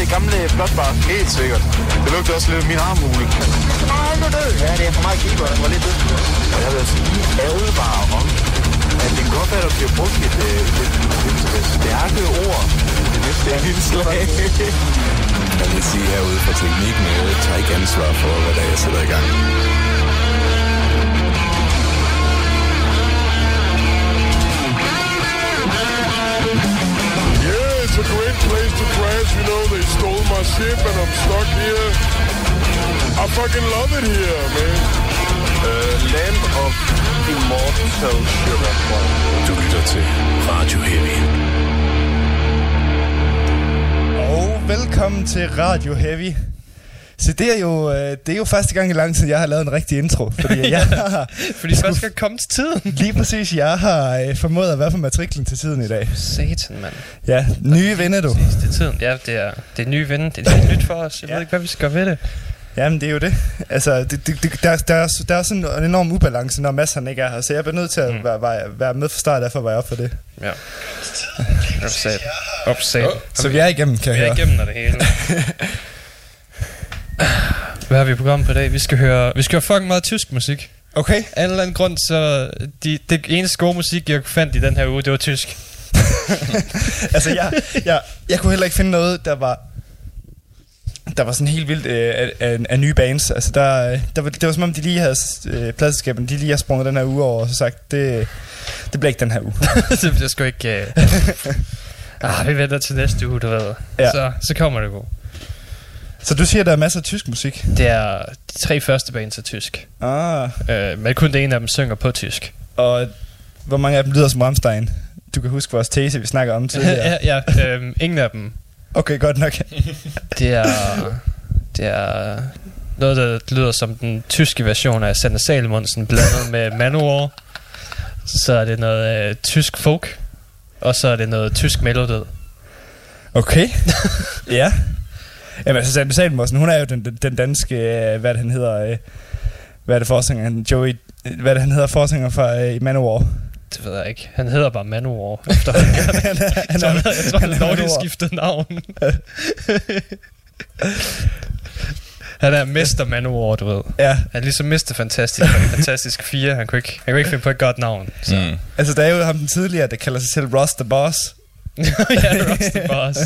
det gamle flotbar. Helt sikkert. Det lugter også lidt af min armhule. Nej, nu død. Ja, det er for meget keeper, der var lidt død. Og jeg vil sige advare om, at det godt være, at der bliver brugt et, øh, et, et, et stærke ord det næste indslag. Jeg vil sige herude fra teknikken, jeg tager ikke ansvar for, hvad der er, jeg sætter i gang. A great place to crash. You know, they stole my ship and I'm stuck here. I fucking love it here, man. Uh, land of immortal sugar. Du lytter til Radio Heavy. Og velkommen til Radio Heavy. Så det er jo, øh, det er jo første gang i lang tid, jeg har lavet en rigtig intro. Fordi jeg har, Fordi først skal komme til tiden. lige præcis, jeg har øh, formået at være på matriklen til tiden i dag. Satan, mand. Ja, nye vinder du. Præcis, det er tiden. Ja, det er, det er nye ven. Det er helt nyt for os. Jeg Ja. ved ikke, hvad vi skal gøre ved det. Jamen, det er jo det. Altså, det, det, det, der, der, er, der er sådan en enorm ubalance, når Mads han ikke er her. Så jeg bliver nødt til at Mm. være, være, være med fra start, derfor var jeg op for det. Ja. Opsat. Opsat. Så vi er igennem, kan Vi jeg er høre. igennem det hele. Hvad har vi i programmet på i dag? Vi skal høre, vi skal høre fucking meget tysk musik. Okay. Af en eller anden grund, så de, det eneste gode musik, jeg fandt i den her uge, det var tysk. altså, jeg, jeg, jeg kunne heller ikke finde noget, der var der var sådan helt vildt øh, af, af, af nye bands. Altså, der, øh, der var, det var som om, de lige havde, øh, pladselskaberne, de lige har sprunget den her uge over, og så sagt, det, det bliver ikke den her uge. det bliver sgu ikke... Uh... ah, vi venter til næste uge, du ved. Ja. Så, så kommer det god. Så du siger, der er masser af tysk musik? Det er de tre første bands er tysk. Ah, Uh, men kun det ene af dem synger på tysk. og hvor mange af dem lyder som Rammstein? Du kan huske vores tese, vi snakker om tidligere. ja, ja øhm, ingen af dem. Okay, godt nok. Det er, det er noget, der lyder som den tyske version af Sanne Salmonsen blandet med Manowar. Så er det noget øh, tysk folk, og så er det noget tysk melodød. Okay. ja. Jamen altså, Sande Salmonsen, hun er jo den, den, danske, øh, hvad det, han hedder, øh, hvad er det forsanger, Joey, øh, hvad er det, han hedder, forsanger fra øh, Manowar. Det ved jeg ikke. Han hedder bare Manowar. Efter han, han, er- jeg han, tror, er- han, jeg tror, han han er dårligt Manowar. skiftet navn. han er Mester Manowar, du ved. Ja, Han er ligesom Mr. Fantastic fra Fantastisk 4. Han kunne ikke, han kunne ikke finde på et godt navn. Så. Mm. altså der er jo ham den tidligere, der kalder sig selv Ross the Boss, ja, Rusty Boss.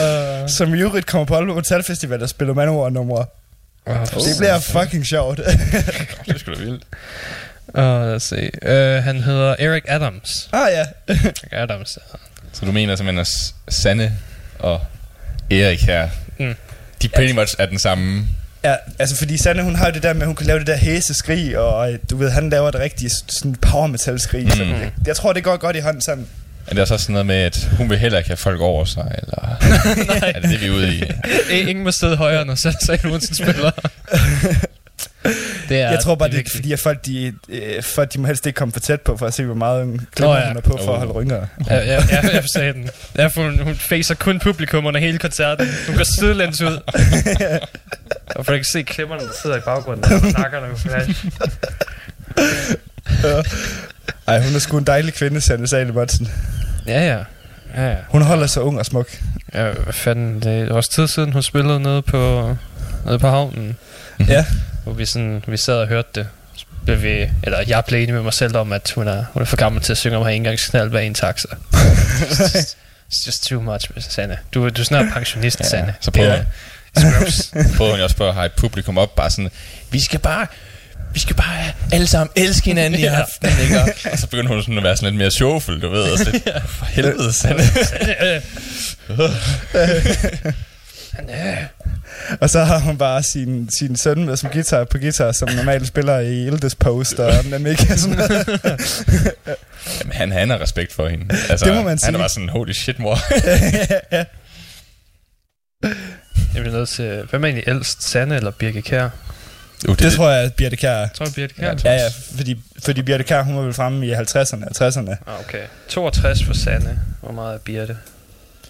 uh, som i øvrigt kommer på Aalborg Metal Festival og spiller Manowar-numre. oh, Det bliver fucking sjovt. Det er sgu da vildt. Uh, lad os se. Uh, han hedder Eric Adams. ah ja. Eric Adams. Så du mener simpelthen, at Sanne og Erik her, Mm. de pretty much er den samme... Ja, altså fordi Sanne, hun har jo det der med, at hun kan lave det der hæse skrig, og øh, du ved, han laver det rigtige sådan power metal skrig. Mm. Så jeg, jeg tror, det går godt i hånd sammen. Er det også sådan noget med, at hun vil heller ikke have folk over sig, eller er det det, vi er ude i? Ingen må sidde højere, når Sanne Salmonsen spiller. det er, jeg tror bare, det er vigtigt. fordi, at folk de, øh, folk, de må helst ikke komme for tæt på, for at se, hvor meget hun, Nå ja. hun er på for Oh. at holde rynker. Ja, ja, ja, jeg sagde den. Derfor hun, hun facer kun publikum under hele koncerten. Hun går sidelæns ud. Og for at ikke se klipperne, der sidder i baggrunden. Der og nakkerne på flash. Ej, hun er sgu en dejlig kvinde, Sanne Salemonsen. Ja, ja. Ja, ja. Hun holder sig ung og smuk. Ja, hvad fanden, det er også tid siden, hun spillede nede på, nede på havnen. Ja. Hvor vi, sådan, vi sad og hørte det. Så blev vi, eller jeg blev enig med mig selv om, at hun er, hun er for gammel til at synge om at have engangsknald bag en taxa. It's just, too much, Sanne. Du, du er snart pensionist, ja. Sanne. så prøver, er Scrubs. prøver hun jo også på at have et publikum op, bare sådan, vi skal bare, vi skal bare alle sammen elske hinanden i Ja. aften, ikke? Og- Og så begynder hun sådan at være sådan lidt mere showfuld, du ved, og så lidt, for helvede, Sanne. Og så har hun bare sin, sin søn med som guitar på guitar, som normalt spiller i Ildes Post og Namika. Sådan noget. Jamen, han, han har respekt for hende. Altså, Det må man Han sige. er bare sådan, holy shit, mor. Jeg bliver nødt til... Hvem er egentlig ældst? Sanne eller Birke Kjær? Uh, Det tror jeg, at Birte Kjær er. Jeg tror, Birke Kjær. Ja, Ja, fordi, fordi Birte Kjær, hun var vel fremme i 50'erne og 60'erne. Ah, okay. 62 for Sanne. Hvor meget er Birte?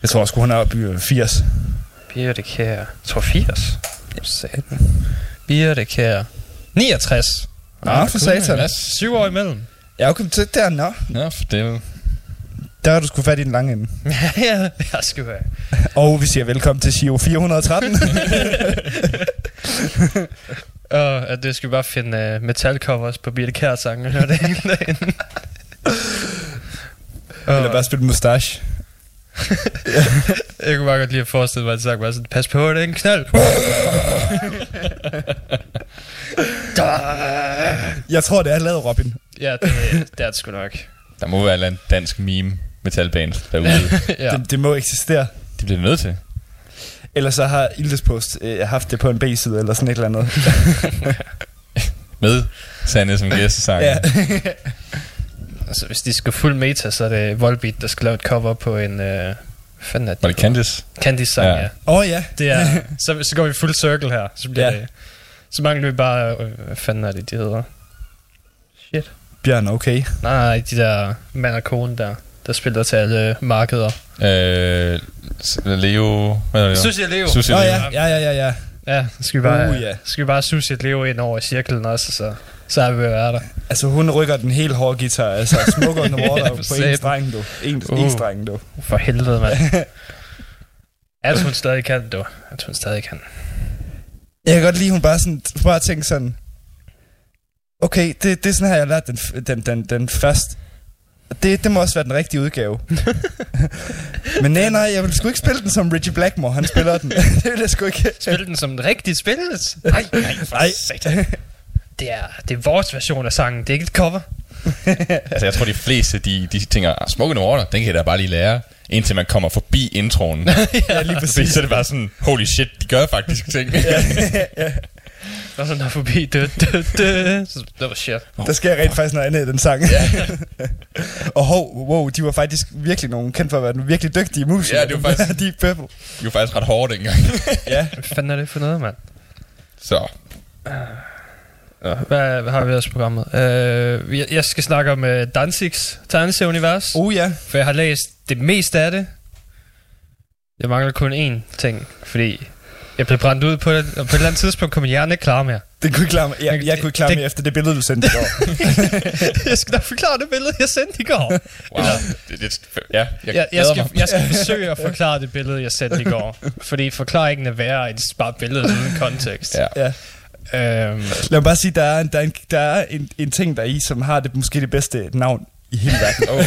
Jeg tror sgu, hun er oppe i 80. Birte Kjær. Jeg tror 80. Satan. Birte Kjær. 69. Nå, for satan. Hvad? 7 år imellem. Ja, okay, så der, nå. Nå, for det Der har du sgu fat i den lange ende. ja, jeg skal være. Og vi siger velkommen til Shio 413. Og at det skal vi bare finde uh, metalcovers på Birte Kjær sangen og høre det hele dagen. Eller bare spille mustache. Jeg kunne bare godt lide at forestille mig, at sang var sådan, pas på, det er en knald. Jeg tror, det er lavet Robin. ja, det, det er det sgu nok. Der må være eller andet dansk meme metalband derude. ja. Det, det må eksistere. De bliver nødt til. Eller så har Ildespost øh, haft det på en B-side, eller sådan et eller andet. Med Sande som gæstesang. ja. Altså, hvis de skal fuld meta, så er det Volbeat, der skal lave et cover på en... Øh, hvad fanden er det? Var det Candice? Candice sang, Ja. ja. ja. Åh oh, ja. Det er, så, så går vi fuld circle her. Så bliver Ja. det... Så mangler vi bare... Øh, hvad fanden er det, de hedder? Shit. Bjørn, okay. Nej, nej, de der mand og kone der, der spiller til alle markeder. Øh, Leo... Hvad er det? Sushi og Leo. Sushi og oh, Leo. ja, ja, ja, ja, ja. Ja, så skal vi bare, Uh, ja. yeah. skal vi bare sushi og Leo ind over i cirklen også, så, så er vi ved at være der. Altså, hun rykker den helt hårde guitar. Altså, on the Water Ja, på en streng, du. En, Uh. en streng, du. For helvede, mand. Jeg tror, hun stadig kan, du. Tror, hun stadig kan. Jeg kan godt lide, hun bare sådan, bare tænker sådan, okay, det, det er sådan her, jeg har lært den, den, den, den først. Det, det må også være den rigtige udgave. Men nej, nej, jeg vil sgu ikke spille den som Richie Blackmore, han spiller den. det vil jeg sgu ikke. Spil den som den rigtige spil. Nej, nej, for Nej. satan. Det er, det er vores version af sangen, det er ikke et cover. Altså, jeg tror, de fleste, de, de tænker, Smoke and Water, den kan jeg da bare lige lære, indtil man kommer forbi introen. ja, lige Fordi præcis. så er det bare sådan, holy shit, de gør faktisk ting. Og så når forbi, dø, dø, dø. Så, det var shit. Der sker rent faktisk noget andet i den sang. og hov, wow, de var faktisk virkelig nogle kendt for at være nogle virkelig dygtige musikere. Ja, det var faktisk- Deep Purple. De var faktisk ret hårde dengang. Ja. Hvad fanden er det for noget, mand? Så, Nå, Hvad, hvad har vi ellers på programmet? Uh, jeg, jeg skal snakke om uh, Danzigs tegneserieunivers. Oh ja. For jeg har læst det meste af det. Jeg mangler kun én ting, fordi jeg blev brændt ud på det, og på et eller andet tidspunkt kom min hjerne ikke klar mere. Det kunne ikke klare mig. Jeg, jeg kunne ikke klare Det- mig efter det billede, du sendte i går. jeg skal nok forklare det billede, jeg sendte i går. wow. Det, det, ja, jeg, Jeg, jeg, skal, jeg skal forsøge at forklare det billede, jeg sendte i går. Fordi forklaringen er værre end bare billedet uden kontekst. Ja. ja. Øhm, Lad mig bare sige, der er, en, der er, en, der er en, en ting der er i, som har det måske det bedste navn i hele verden. Oh.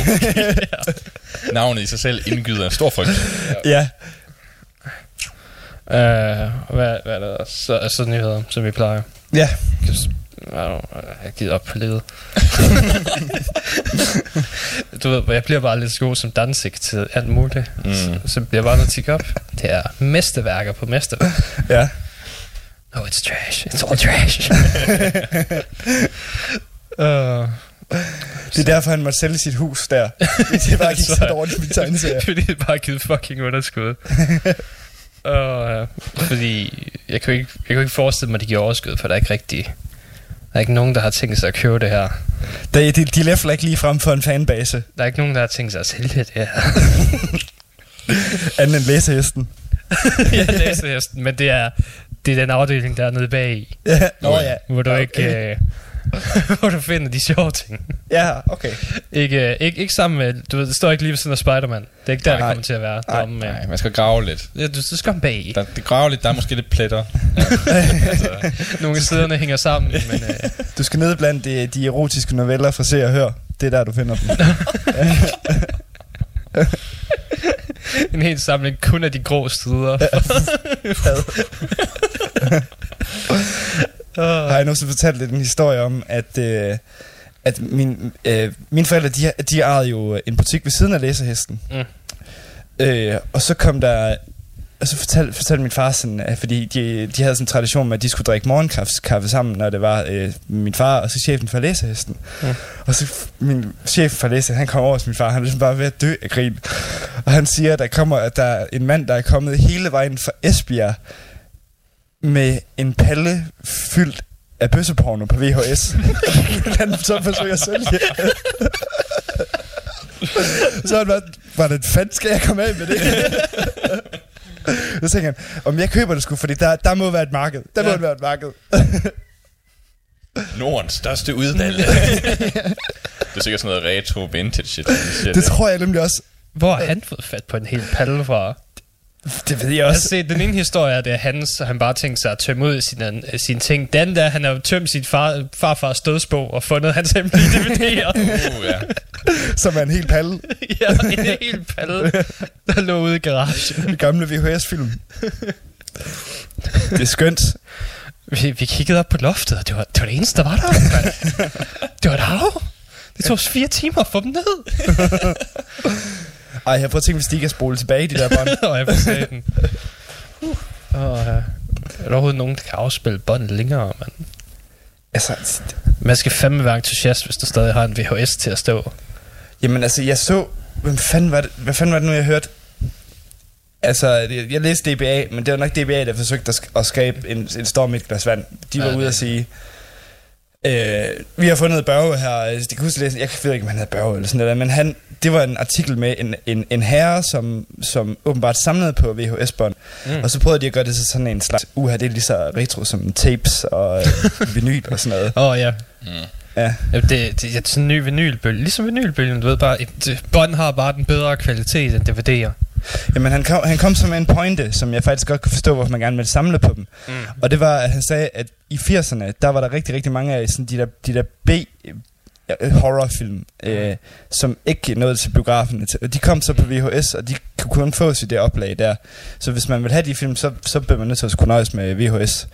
Navnet i sig selv indgyder en stor frygt. ja. Øh, hvad, hvad er der så, så nyheder, som vi plejer? Ja. Jeg har givet op på livet. du ved, jeg bliver bare lidt så god som Danzig til alt muligt. Mm. Så, så bliver jeg bare nødt til op. Det er mesterværker på mesterværker. Ja. No, it's trash. It's all trash. uh, Det er derfor, han måtte sælge sit hus der. Det var ikke så dårligt med tegneserier. fordi det bare givet fucking underskud. Og, uh, fordi jeg kan, jo ikke, jeg jo ikke forestille mig, at de giver overskud, for der er ikke rigtig... Der er ikke nogen, der har tænkt sig at købe det her. De, de, de læfler ikke lige frem for en fanbase. Der er ikke nogen, der har tænkt sig at sælge det her. Anden end læsehesten. jeg læser hesten, men det er, det er den afdeling, der er nede bag Ja. Nå ja. hvor du Ja, ikke... Øh, hvor du finder de sjove ting. Ja, okay. Ikke, øh, ikke, ikke sammen med... Du ved, det står ikke lige ved siden af Spider-Man. Det er ikke der, det Nej. kommer til at være. Nej. Øh, Nej, man skal grave lidt. ja, du, du skal bag. Der, det graver lidt, der er måske lidt pletter. Nogle af siderne hænger sammen, men... Øh, Du skal ned blandt de, de erotiske noveller fra Se og Hør. Det er der, du finder dem. en hel samling kun af de grå sider. har jeg nogensinde fortalt lidt en historie om, at, øh, at min, øh, mine forældre, de, de ejede jo en butik ved siden af læserhesten. Mm. Øh, og så kom der... Og så fortalte, fortalte min far sådan, at fordi de, de havde sådan en tradition med, at de skulle drikke morgenkaffe sammen, når det var øh, min far og så chefen for læserhesten. Mm. Og så min chef for læserhesten, han kommer over til min far, han er ligesom bare ved at dø af grin. Og han siger, at der kommer, at der er en mand, der er kommet hele vejen fra Esbjerg med en palle fyldt af bøsseporno på VHS. han så forsøger at sælge. så han var, var det fanden skal jeg komme af med det? så tænker han, om jeg køber det sgu, fordi der, der må være et marked. Der ja. Må være et marked. Nordens største udvalg. Det er sikkert sådan noget retro vintage shit. Det tror jeg nemlig også. Hvor har han fået fat på en hel palle fra? Det ved jeg også. set, den ene historie er, det er hans, og han bare tænkte sig at tømme ud sine, sine ting. Den der, han har tømt sit far, farfars dødsbog og fundet hans hemmelige DVD'er. Uh, ja. Som er en helt palle. ja, en hel palle, der lå ude i garagen. De gamle VHS-film. Det er skønt. Vi, vi kiggede op på loftet, og det var det, var det eneste, der var der. det var et hav. Det tog os fire timer at få dem ned. Ej, jeg prøver at tænke, hvis de ikke spolet tilbage i de der bånd. og jeg forstod den. Uh. Og, uh, er der overhovedet nogen, der kan afspille bånd længere, mand? altså, Man skal fandme være entusiast, hvis du stadig har en VHS til at stå. Jamen altså, jeg så... Hvem fanden var det, hvad fanden var det nu, jeg hørte? Altså, jeg, jeg læste DBA, men det var nok DBA, der forsøgte at, sk- at skabe en, en storm i et glas vand. De var Ja, ja, ude at sige... Øh, vi har fundet Børge her. Det kan huske, jeg ved ikke, om han hedder Børge eller sådan noget, men han, det var en artikel med en, en, en herre, som, som åbenbart samlede på VHS-bånd. Mm. Og så prøvede de at gøre det til sådan en slags, uha, det er lige så retro som tapes og øh, vinyl og sådan noget. Åh oh, ja. Mm. Ja. ja det, det, er sådan en ny vinylbølge. Ligesom vinylbølgen, du ved bare, et, bånd har bare den bedre kvalitet end DVD'er. Jamen, han kom, han kom så med en pointe, som jeg faktisk godt kunne forstå, hvorfor man gerne ville samle på dem. Mm. Og det var, at han sagde, at i 80'erne, der var der rigtig, rigtig mange af sådan de der, de der B øh, horrorfilm, øh, som ikke nåede til biograferne. Og De kom så på VHS, og de kunne kun fås i det oplag der. Så hvis man vil have de film, så, så bliver man nødt til at skulle nøjes med VHS.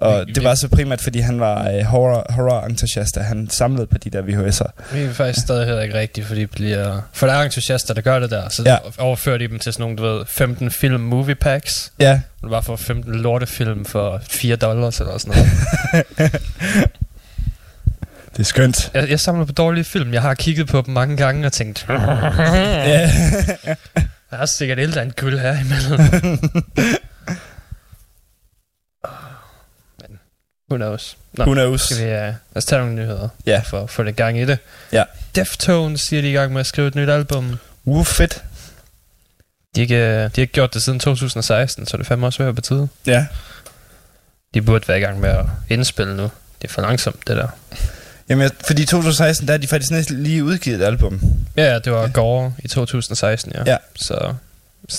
Og det var så primært, fordi han var øh, horror, horror-entusiast, at han samlede på de der VHS'er. Vi er faktisk stadig heller ikke rigtigt, for de bliver... For der er entusiaster, der gør det der, så Ja. overfører de dem til sådan nogle, du ved, 15 film movie packs. Ja, Du bare får 15 lortefilm for 4 dollars eller sådan noget. det er skønt. jeg, jeg samler på dårlige film. Jeg har kigget på dem mange gange og tænkt, Ja. der er sikkert ældre end guld her imellem. who knows? Nå, Who knows? skal vi, uh, lad os tage nogle nyheder Ja. for at få det gang i det. Ja. Deftones siger, de i gang med at skrive et nyt album. Uh, fedt. De har ikke, øh, de har ikke gjort det siden 2016, så det er fandme også ved at betyde. Ja. De burde være i gang med at indspille nu. Det er for langsomt, det der. Jamen, fordi i 2016, der er de faktisk næsten lige udgivet et album. Ja, det var Ja. Gore i 2016, ja. Ja. Så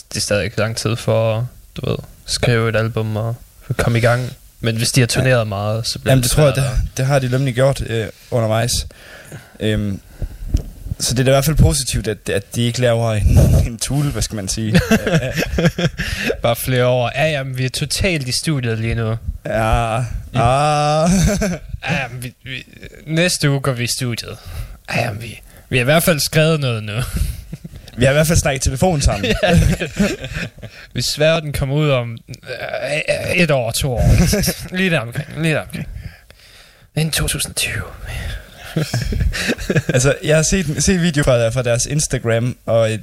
det er stadig ikke lang tid for du ved, skrive et album og komme i gang. Men hvis de har turneret ja. meget, så bliver Jamen, det tror jeg, det, det har de nemlig gjort øh, undervejs. Øhm, så det er da i hvert fald positivt, at, at de ikke laver en, en tool, hvad skal man sige. Bare flere år. Ja, jamen, vi er totalt i studiet lige nu. ja, ah, Ja, jamen, vi, vi, næste uge går vi i studiet. Ja, jamen, vi, vi har i hvert fald skrevet noget nu. Vi har i hvert fald snakket i telefon sammen. Vi sværger, den kommer ud om øh, et år, to år. lige der omkring, lige der omkring. Inden 2020. altså, jeg har set, set video fra, fra deres Instagram, og øh,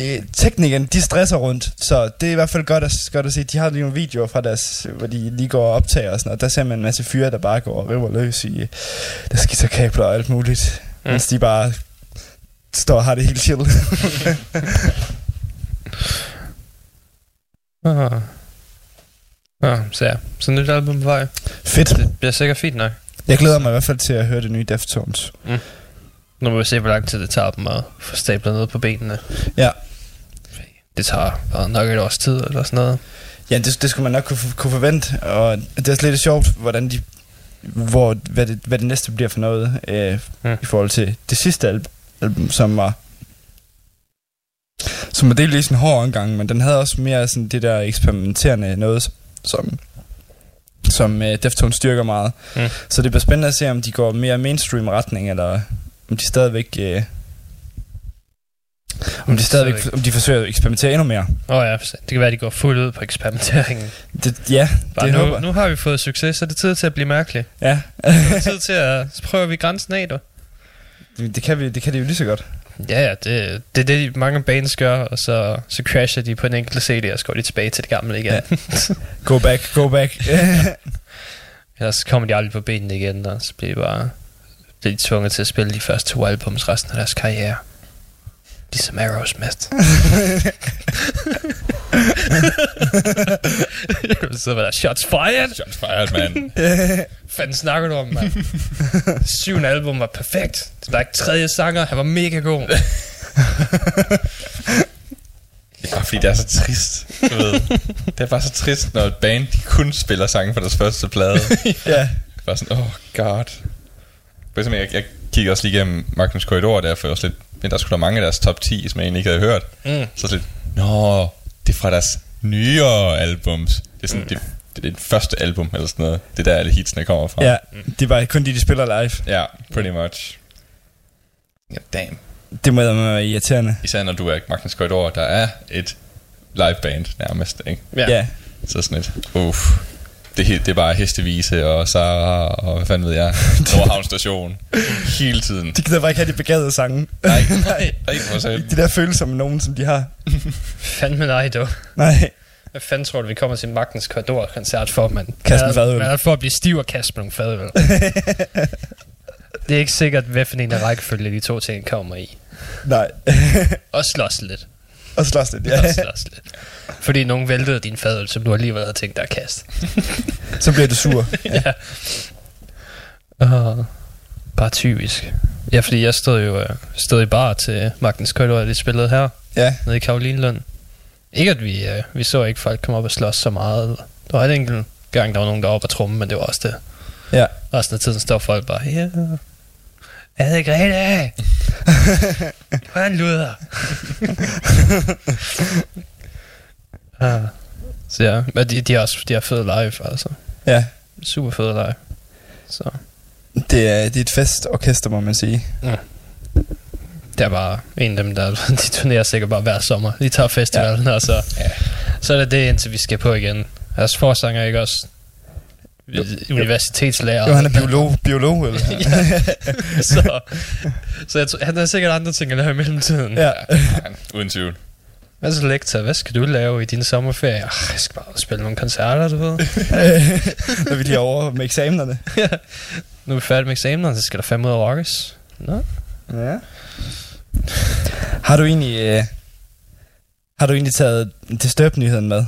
øh, teknikeren, de stresser rundt, så det er i hvert fald godt at, godt at se. De har lige nogle videoer fra deres, hvor de lige går og optager og sådan noget. Der ser man en masse fyre, der bare går og river løs i, der skisser kabler og alt muligt. Mm. Mens de bare står og har det helt chill. Ah. Ah, så ja, så nyt album på vej. Fedt. Det bliver sikkert fint nok. Jeg glæder mig i hvert fald til at høre det nye Deftones. Nu må vi se, hvor lang tid det tager dem at få stablet ned på benene. Ja. Det tager bare nok et års tid eller sådan noget. Ja, det, det skulle man nok kunne, kunne forvente, og det er også lidt sjovt, hvordan de, hvor, hvad, det, hvad det næste bliver for noget, øh, Mm. mm. i forhold til det sidste album, album som var som var delvis en hård omgang, men den havde også mere sådan det der eksperimenterende noget, som som øh, Deftones styrker meget. Mm. Så det bliver spændende at se, om de går mere mainstream retning, eller om de stadigvæk... Øh, om de stadigvæk, om de forsøger at eksperimentere endnu mere. Åh oh ja, det kan være, at de går fuldt ud på eksperimenteringen. Det, ja, Bare det nu, håber nu har vi fået succes, så er det tid til at blive mærkelig. Ja, Det er tid til at... Så prøver vi grænsen af, du. Det kan, vi, det kan de jo lige så godt. Ja, ja, det, det er det, mange bands gør, og så, så crasher de på en enkelt CD, og så går de tilbage til det gamle igen. Ja. Ja. Go back, go back. Ellers så kommer de aldrig på benene igen, og så bliver de bare bliver de tvunget til at spille de første to albums resten af deres karriere. Ligesom Aerosmith. Jeg sidde med der, shots fired! Shots fired, man. fanden snakker du om, mand? Syvende album var perfekt. Der er ikke tredje sanger, han var mega god. Det er bare fordi, det er så trist, du ved. Det er bare så trist, når et band de kun spiller sange fra deres første plade. Ja. Bare sådan, oh god. For jeg, jeg kiggede også lige igennem Magnus Korridor, der for også lidt, men der skulle der mange af deres top 10, som jeg egentlig ikke havde hørt. Mm. Så lidt, nå, det er fra deres nyere albums. Det er sådan, mm. det, det er det første album, eller sådan noget. Det er der alle hitsene kommer fra. Ja, det var kun de, de spiller live. Ja, pretty much. Ja, damn. Det må være irriterende. Især når du er Magnus Korridor, der er et liveband nærmest, ikke? Ja. Ja. Så sådan et, uff. Det, er det er bare hestevise og Sara og hvad fanden ved jeg. Nordhavn station. Hele tiden. De gider bare ikke have de begavede sange. Nej, nej, ikke for selv. De der følelser med nogen, som de har. Fandme nej, du. Nej. Hvad fanden tror du, vi kommer til Magnus Korridor-koncert for, mand? Kaste en Man er- fadøl. Man er for at blive stiv og kaste med nogle fadøl. det er ikke sikkert, hvad for en af rækkefølge de to ting kommer i. Nej. Og slås lidt. Og slås lidt, Ja. Og ja. slås lidt. Fordi nogen væltede din fadøl, som du alligevel havde tænkt dig at kaste. Så bliver du sur. ja. Uh, bare typisk. Ja, fordi jeg stod jo øh, stod i bar til Magnus Korridor, de spillede her, Ja. nede i Karolinlund. Ikke at vi, øh, vi så ikke folk komme op og slås så meget. Der var et enkelt gang, der var nogen, der var oppe at tromme, men det var også det. Ja. Resten af tiden står folk bare, ja, er det ikke rigtigt? Du er en luder. ja. Så ja, men de, de, er også, de er fede live, altså. Ja. Super fede live. Så Det er, det er et festorkester, må man sige. det er bare en af dem, der de turnerer sikkert bare hver sommer. De tager festivalen, ja. og så, Ja. så er det det, indtil vi skal på igen. Altså forsanger er ikke også universitetslærer. Jo, han er biolog, biolog eller? så, så jeg tror, han har sikkert andre ting at lave i mellemtiden. ja. Ja, uden tvivl. Hvad så lektor? Hvad skal du lave i din sommerferie? Arh, jeg skal bare spille nogle koncerter, du ved. Når vi lige er over med eksamenerne. nu er vi færdige med eksamenerne, så skal der fem ud af rockes. Nå? Ja. Har du egentlig... Øh, har du egentlig taget Disturb-nyheden med?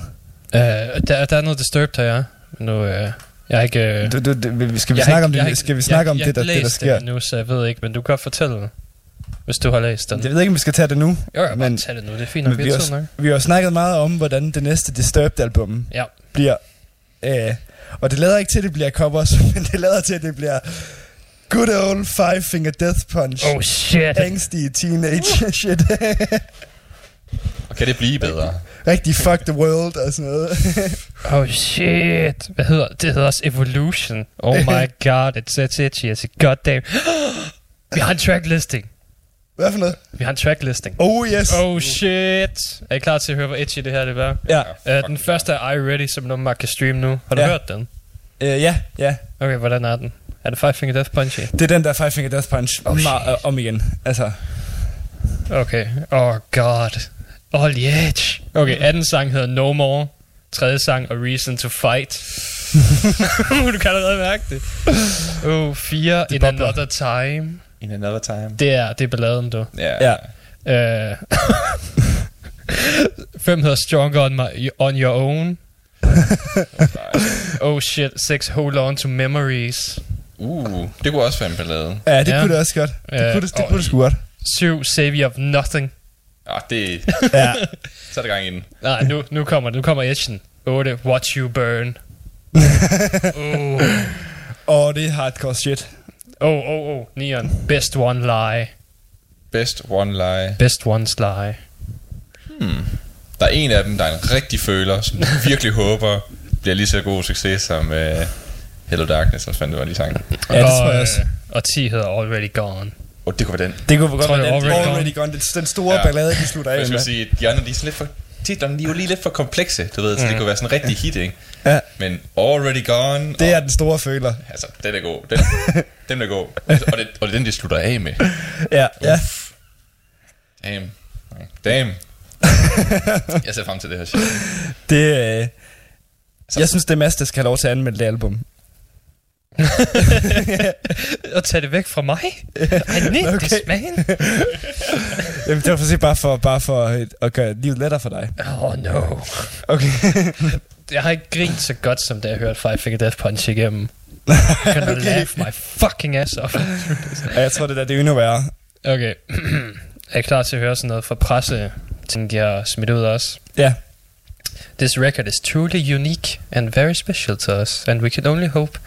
Uh, der, der er noget Disturbed her, ja. Men Nu, uh, jeg har ikke... Uh, Du, du, du, skal vi jeg snakke ikke- om jeg det, ikke- skal vi jeg- snakke om jeg det, der, det, der sker? den nu, så jeg ved ikke, men du kan godt fortælle hvis du har læst den. Jeg ved ikke, om vi skal tage det nu. Jo, jeg men- bare tage det nu, det er fint nok, Men vi vi har nok. vi har snakket meget om, hvordan det næste Disturbed-album Ja. bliver. Øh, og det lader ikke til, at det bliver covers, men det lader til, at det bliver good old five finger death punch. Oh shit. Angsty teenage shit. Og kan det blive bedre? Rigtig fuck the world og sådan noget. Oh shit. Hvad hedder det? hedder også Evolution. Oh my god, it's it's itchy. It's a goddamn... vi har en tracklisting. Hvad for noget? Vi har en tracklisting. Oh yes. Oh shit. Er I klar til at høre, hvor itchy det her det var? Ja. Uh, den første er I Ready, som nogen man kan streame nu. Har du Ja. hørt den? Øh, ja, ja. Okay, hvordan er den? Er det Five Finger Death Punch? Det er den der Five Finger Death Punch Oh, ma- øh, om igen. Altså, Okay. Oh god. All the edge. Okay, anden sang hedder No More. Tredje sang er Reason to Fight. du kan allerede mærke det. Oh, fire In bobler. Another Time. In another time. Det er, det er balladen, du. Ja. ja. Uh, fem hedder Stronger on, my, on Your Own. Oh shit, six Hold On to Memories. Uh, det kunne også være en ballade. Ja, det Ja. kunne det også godt. Det Ja. kunne det, det, kunne det sgu godt. Syv Savior of Nothing. Ah, det... Ja. Så er der gang i den. Nej, nu, nu kommer nu kommer Edgen. 8. Watch You Burn. oh, Og det er hardcore shit. oh, oh, oh. Neon. Best One Lie. Best one lie. Best One's Lie. Der er en af dem, der er en rigtig føler, som du virkelig håber bliver lige så god succes som uh, Hello Darkness, og fanden det var de sange. Ja, det og, tror jeg også. øh, Og 10 hedder Already Gone. Og det kunne være den. Det kunne godt være den. Already Already Gone. Det er den store Ja. ballade, de slutter af Jeg skulle med. sige, de andre, de er sådan lidt for... Titlerne, de er jo lige lidt for komplekse, du ved, så det Mm. kunne være sådan en rigtig hit, ikke? Ja. Men Already Gone... Det er og, den store føler. Altså, den er god. Den, den er god. Og det, og det er den, de slutter af med. Ja, ja. Damn. Damn. Jeg ser frem til det her shit. Det, øh, jeg synes, det er Mads, der skal have lov til at anmelde det album. Og tage det væk fra mig? I need Okay. this, man. Jamen, det var for at sige, bare for, bare for at- at gøre livet lettere for dig. Oh no. Okay. Jeg har ikke grint så godt, som da jeg hørte Five Finger Death Punch igennem. I'm gonna Okay. laugh my fucking ass off. ja, jeg tror, det der det er endnu værre. Okay. er I klar til at høre sådan noget fra presse? Tænker jeg smidt ud også. Ja. This record is truly unique and very special to us, and we can only hope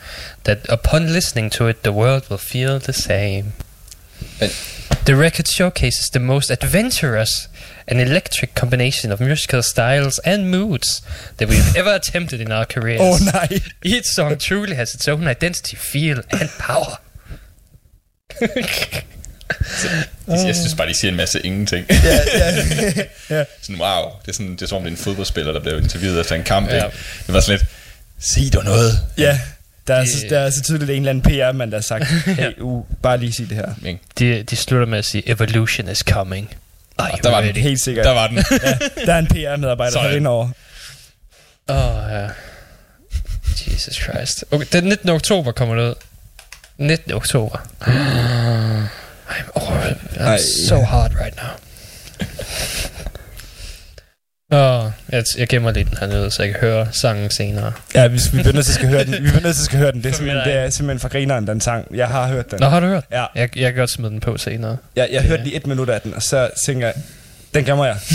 that upon listening to it, the world will feel the same. Men- The record showcases the most adventurous and electric combination of musical styles and moods that we've ever attempted in our careers. Oh, nej. Each song truly has its own identity, feel, and power. De, jeg synes bare, de siger en masse ingenting. ja, ja. sådan, wow, det er, sådan, det er som om det er en fodboldspiller, der blev interviewet efter en kamp. Ja. Ja. Det var sådan lidt, sig dog noget. ja. Der er, så, Det- der er så tydeligt en eller anden PR-mand, der har sagt, hey, uh, bare lige sig det her. De, de slutter med at sige, evolution is coming. You der var den? Helt sikkert. Der var den. Der er en PR-medarbejder, der Sådan. er inde over. Åh, oh, ja. Jesus Christ. Okay, den 19. oktober kommer det ud. 19. oktober. I'm, oh, I'm Ej. so hard right now. Åh, oh, jeg, jeg gemmer lidt den her nede, så jeg kan høre sangen senere. Ja, vi, vi bliver nødt til at skal høre den. Vi bliver nødt til at skal høre den. Det er simpelthen, det er simpelthen for grineren, den sang. Jeg har hørt den. Nå, har du hørt? Ja, Jeg, jeg kan godt smide den på senere. jeg, jeg Det- hørte lige et minut af den, og så tænker jeg, den gemmer jeg.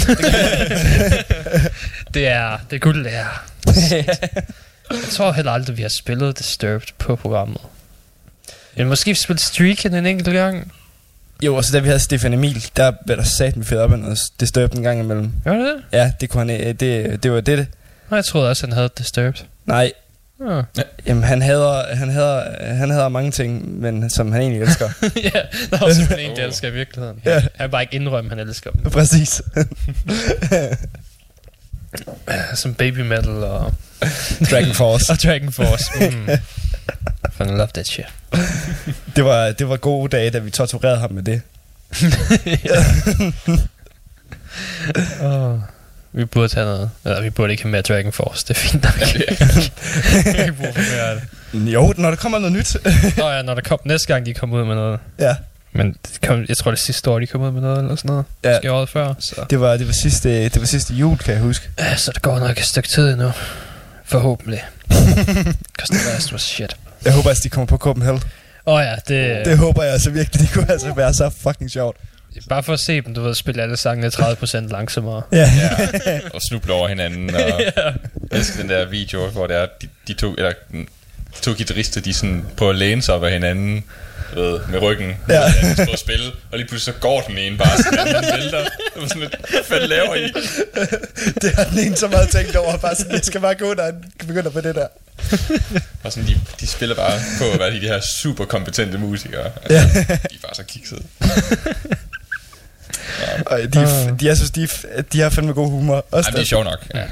Det er, det er guld, det er. Jeg tror heller aldrig, vi har spillet Disturbed på programmet. Men måske spillet Streaken en enkelt gang. Jo, og så da vi havde Stefan Emil, der blev der sat med fedt op af noget Disturbed en gang imellem. Gør det det? Ja, det kunne han, øh, det, det var det, det. Nej, jeg troede også, han havde Disturbed. Nej, Oh. jamen han hader, han hader, han hader mange ting, men som han egentlig elsker. ja, der er også en, der elsker i virkeligheden. Ja. Han har bare ikke indrømme, han elsker dem. Præcis. Som Baby Metal og, Dragon Force. og Dragon Force. Mm. Fucking love that shit. Det var, det var gode dage, da vi torturerede ham med det. oh. Vi burde have noget. Eller vi burde ikke have mere Dragon Force. Det er fint nok. vi burde have mere af det. Jo, når der kommer noget nyt. Nå ja, når der kom næste gang, de kom ud med noget. ja, Men kom, jeg tror, det sidste år, de kom ud med noget eller sådan noget. Ja. Måske året før. Så. det var, det var, sidste, det var sidste jul, kan jeg huske. Ja, så det går nok et stykke tid endnu. Forhåbentlig. Last was shit. Jeg håber, at de kommer på Copenhagen. Åh oh, ja, det, Det håber jeg altså virkelig. Det kunne altså være så fucking sjovt. Bare for at se dem, du ved, spille alle sangene 30% langsommere. Ja. Ja, og snuble over hinanden. Og jeg elsker den der video, hvor det er, de, de to, eller, de to guitarister, de sådan på at læne sig op af hinanden ved, med ryggen, Ja. de står og spille, og lige pludselig så går den ene bare sådan, at den vælter. Det var sådan lidt, hvad laver I? Det har den ene så meget tænkt over. Bare sådan, jeg skal bare gå, når han begynder på det der. Og sådan, de, de spiller bare på at være de her super kompetente musikere. Altså, Ja. De er bare så kiksede. Og de, er, de, jeg synes, de, de har fandme god humor. Også, Jamen, det er deres, sjovt nok. Ja.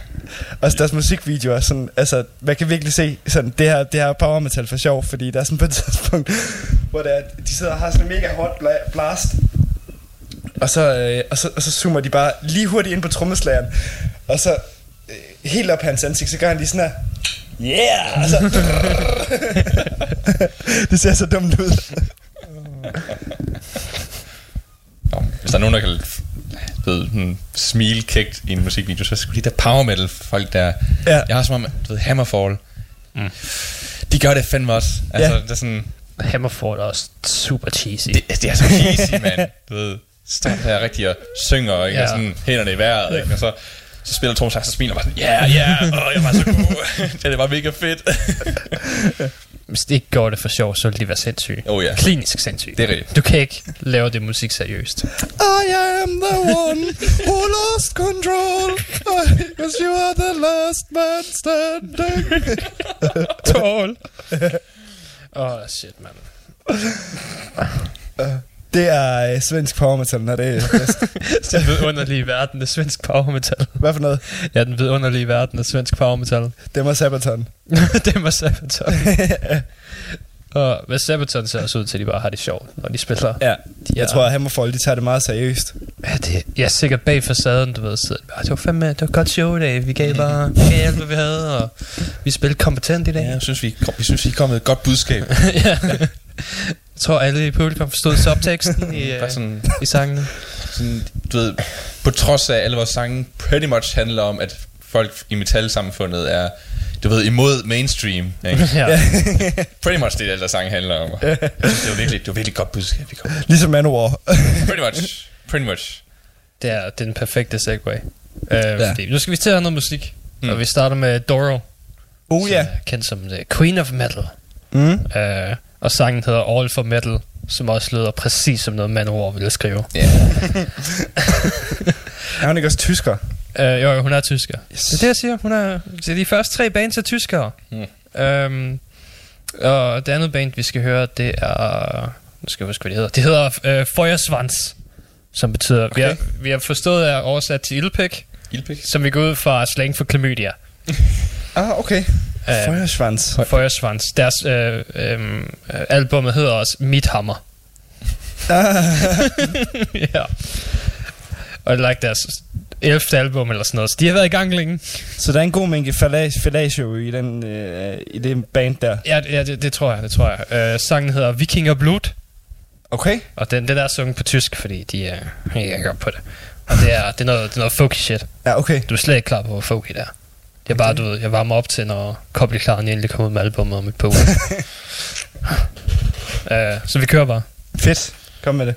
også deres musikvideoer. Sådan, altså, man kan virkelig se, sådan, det her, det her power metal for sjov, fordi der er sådan på et tidspunkt, hvor det er, at de sidder og har sådan en mega hot bla- blast, og så, øh, og, så, og så zoomer de bare lige hurtigt ind på trommeslageren, og så øh, helt op hans ansigt, så gør han lige sådan her, yeah! Og så, det ser så dumt ud. Nå, hvis der er nogen, der kan ved, sådan, smile kægt i en musikvideo, så skulle de der power metal folk der, Ja. jeg har som om, du ved, Hammerfall, mm. de gør det fandme også. Altså, Ja. det er sådan, Hammerfall er også super cheesy. det, det er så cheesy, mand. Du ved, står der rigtig og synger, ikke? Ja. Og sådan hænderne i vejret, ikke? Og så, så spiller Tom Sax og smiler bare sådan, ja, ja, åh, jeg var så god. det var mega fedt. Hvis det ikke går det for sjov, så vil de være sindssyge. oh ja, Klinisk sindssyge. det er rigtigt. Du kan ikke lave det musik seriøst. I am the one who lost control Because you are the last man standing Tål. Åh, oh, shit, mand. Det er øh, svensk power metal, når det er bedst. Den vidunderlige verden af svensk power metal. Hvad for noget? Ja, den vidunderlige verden af svensk power metal. Det var Sabaton. det var Sabaton. Og hvad Sabaton ser også ud til, at de bare har det sjovt, når de spiller. Ja, De jeg er- tror, at Hammerfall, de tager det meget seriøst. Ja, det, jeg er sikkert bag facaden, du ved. Så, "Ah, det var fandme, det var et godt show i dag. Vi gav bare vi gav alt, hvad vi havde, og vi spillede kompetent i dag. Ja, jeg synes, vi, kom, vi synes, vi kom med et godt budskab. ja. Jeg tror, alle i publikum forstod subteksten i, uh, sådan, i sangene. sådan, du ved, på trods af alle vores sange pretty much handler om, at folk i metalsamfundet er, du ved, imod mainstream. Ikke? ja. Pretty much det, alle der sange handler om. Det var virkelig, det var virkelig godt budskab, vi kom. Ligesom Manowar. Pretty much. Pretty much. Det er, det er den perfekte segue. Uh, ja. fordi, nu skal vi til at have noget musik. Mm. Og vi starter med Doro. oh ja. er kendt som The Queen of Metal. Mm. Uh, og sangen hedder All for Metal, som også lyder præcis som noget Manowar ville skrive. Ja. Er hun ikke også tysker? Uh, jo, jo, hun er tysker. Yes. Det er det, jeg siger. Hun er, så de første tre bands er tyskere. Mm. Um, og det andet band, vi skal høre, det er... Nu skal jeg huske, hvad det hedder. Det hedder uh, Feuersvans, som betyder... Okay. Vi, har, vi har forstået er oversat til ildpæk, Ildpik. som vi går ud fra slang for klamydia. Ah, okay. Uh, Feuersvans. Feuersvans. Deres uh, um, uh, albumet hedder også Midhammer. ja. Og det er like deres 11. album eller sådan noget. Så de har været i gang længe. Så der er en god mængde fallatio i, den, øh, i det band der. Ja, ja det, det tror jeg, det tror jeg. Uh, sangen hedder Vikinger Blut. Okay. Og den, det der er sunget på tysk, fordi de er helt godt på det. Og det er, det er, noget, det er noget folky shit. Ja, okay. Du er slet ikke klar på, hvor folky det er. Er bare, du ved, jeg varmer op til, når Kobli Klaren endelig kommer ud med albumet om et par uger. uh, så vi kører bare. Fedt. Kom med det.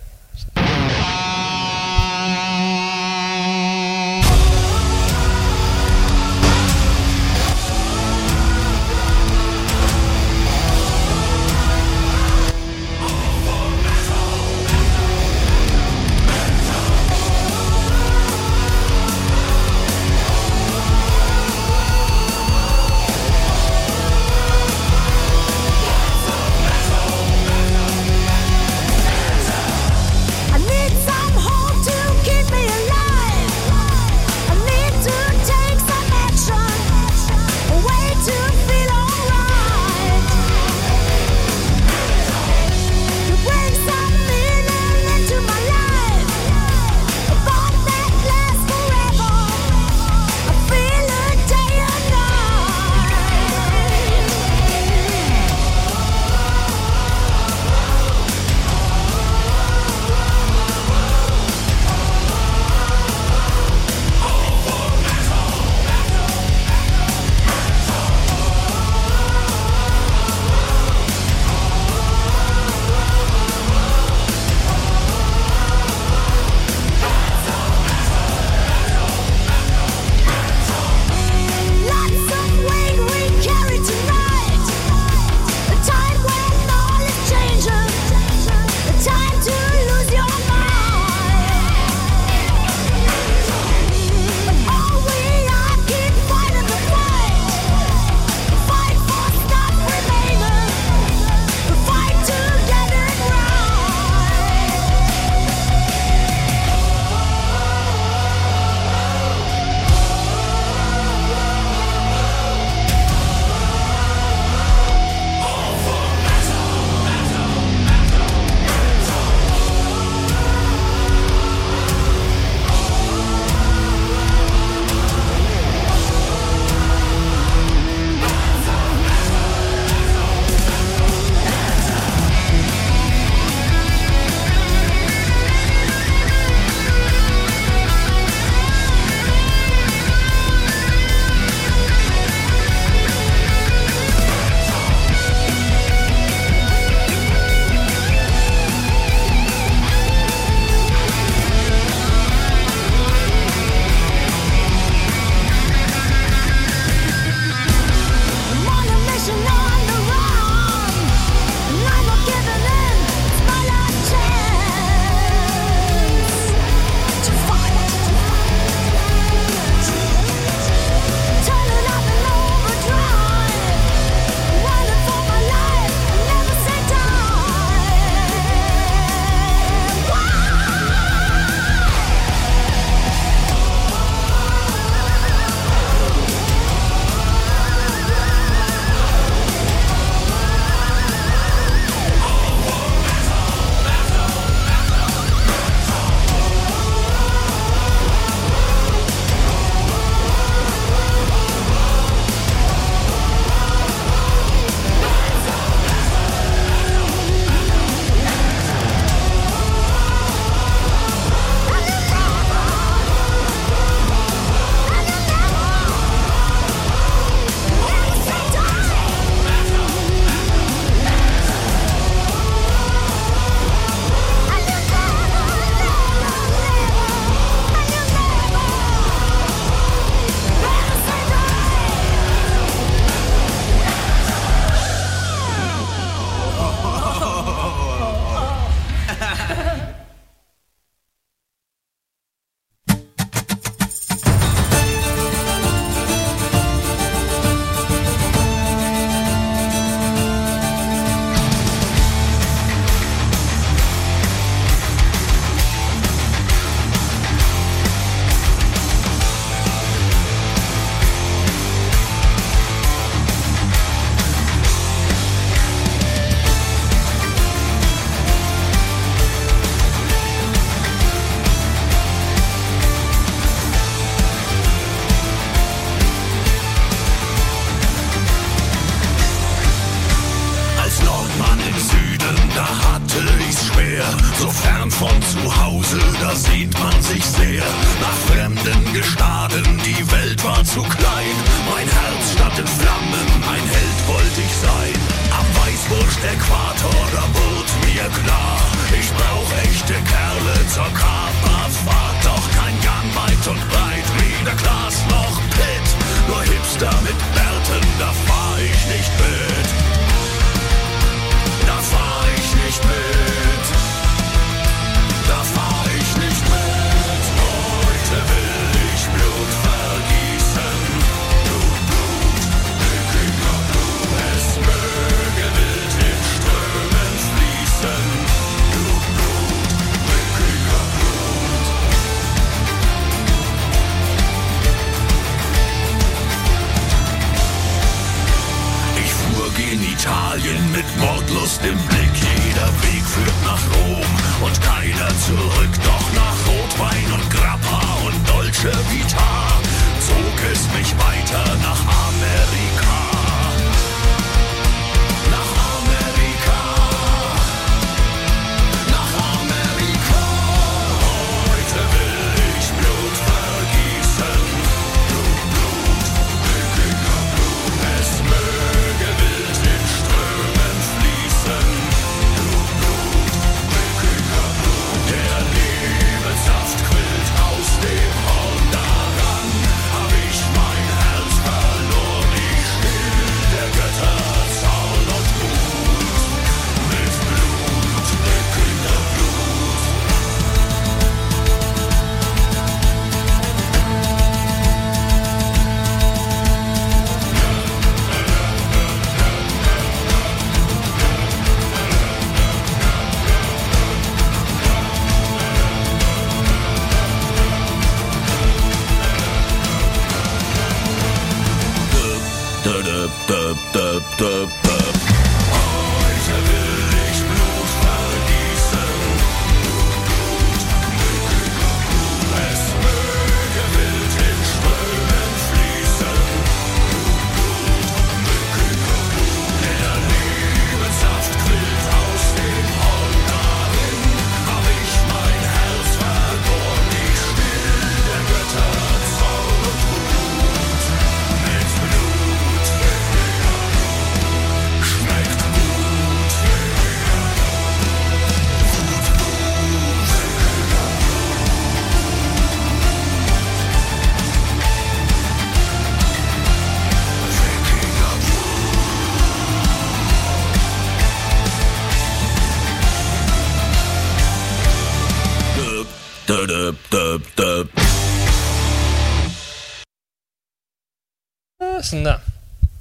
Dub dub dub.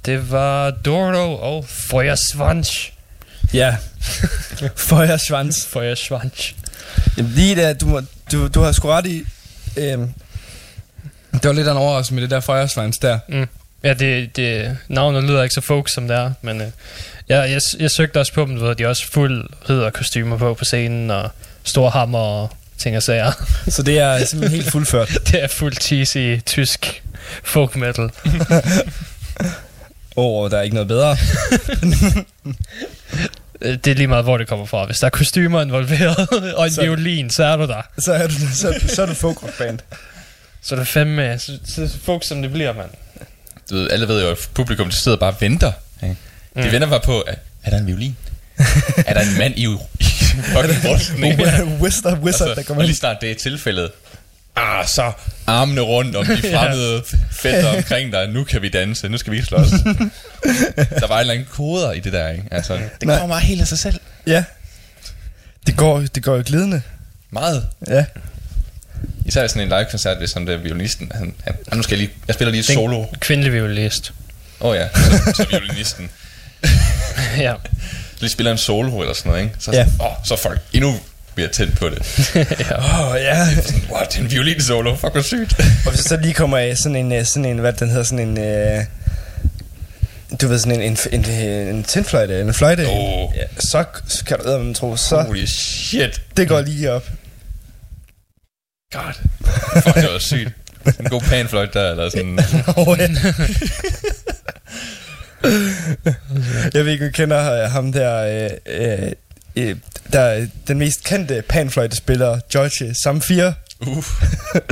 Det var Dordo og Feuerswansch. Ja. Feuersvans. Feuerswansch. Jamen, lige der, du, du, du har sgu ret i. Øhm, det var lidt af en overraskelse med det der Feuersvans der. Mm. Ja, det, det, navnet lyder ikke så folk som det er, men øh, jeg, jeg, jeg søgte også på dem, du ved, de også fuld ridderkostymer på på scenen, og store hammer og ting og sager. Så det er simpelthen helt fuldført. det er fuld cheesy tysk folk metal. Åh, oh, der er ikke noget bedre. Øh, Det er lige meget, hvor det kommer fra. Hvis der er kostymer involveret og en Så- violin, så er du der. Så er du, så, så er du folk band. Så er det fandme så, så folk, som det bliver, mand. Du ved, alle ved jo, at publikum de sidder bare og venter. Ikke? De Mm. venter bare på, er, er der en violin? er der en mand i, i fucking rustning? Wizard, wizard, der altså, kommer og lige snart det er tilfældet, ah, så armene rundt om de fremmede fætter omkring dig. Nu kan vi danse, nu skal vi slås. der var en eller anden koder i det der, ikke? Altså, det Nej. kommer helt af sig selv. Ja. Det går, det går jo glidende. Meget. Ja. Især sådan en live-koncert, hvis han der violinisten, han, han, ah, nu skal jeg lige, jeg spiller lige et Den solo. Kvindelig violinist. Åh oh, ja, så, så violinisten ja. lige spiller en solo eller sådan noget, ikke? Så, Ja. ja. åh, så er folk endnu mere tændt på det. ja. Åh, oh, ja. What, det er en violin solo, fuck hvor sygt. Og hvis så lige kommer øh, sådan en, øh, sådan en hvad den hedder, sådan en... Øh, du ved, sådan en, en, en, en tændfløjte, en fløjte. Åh. Ja, så, så kan du eddermame tro, så Holy shit. det går lige op. God. Fuck, det var sygt. En god panfløjt der, eller sådan. Ja. jeg ved ikke, du kender øh, ham der... Øh, øh, øh, der er den mest kendte panfløjtespiller, George Samfir. Uff.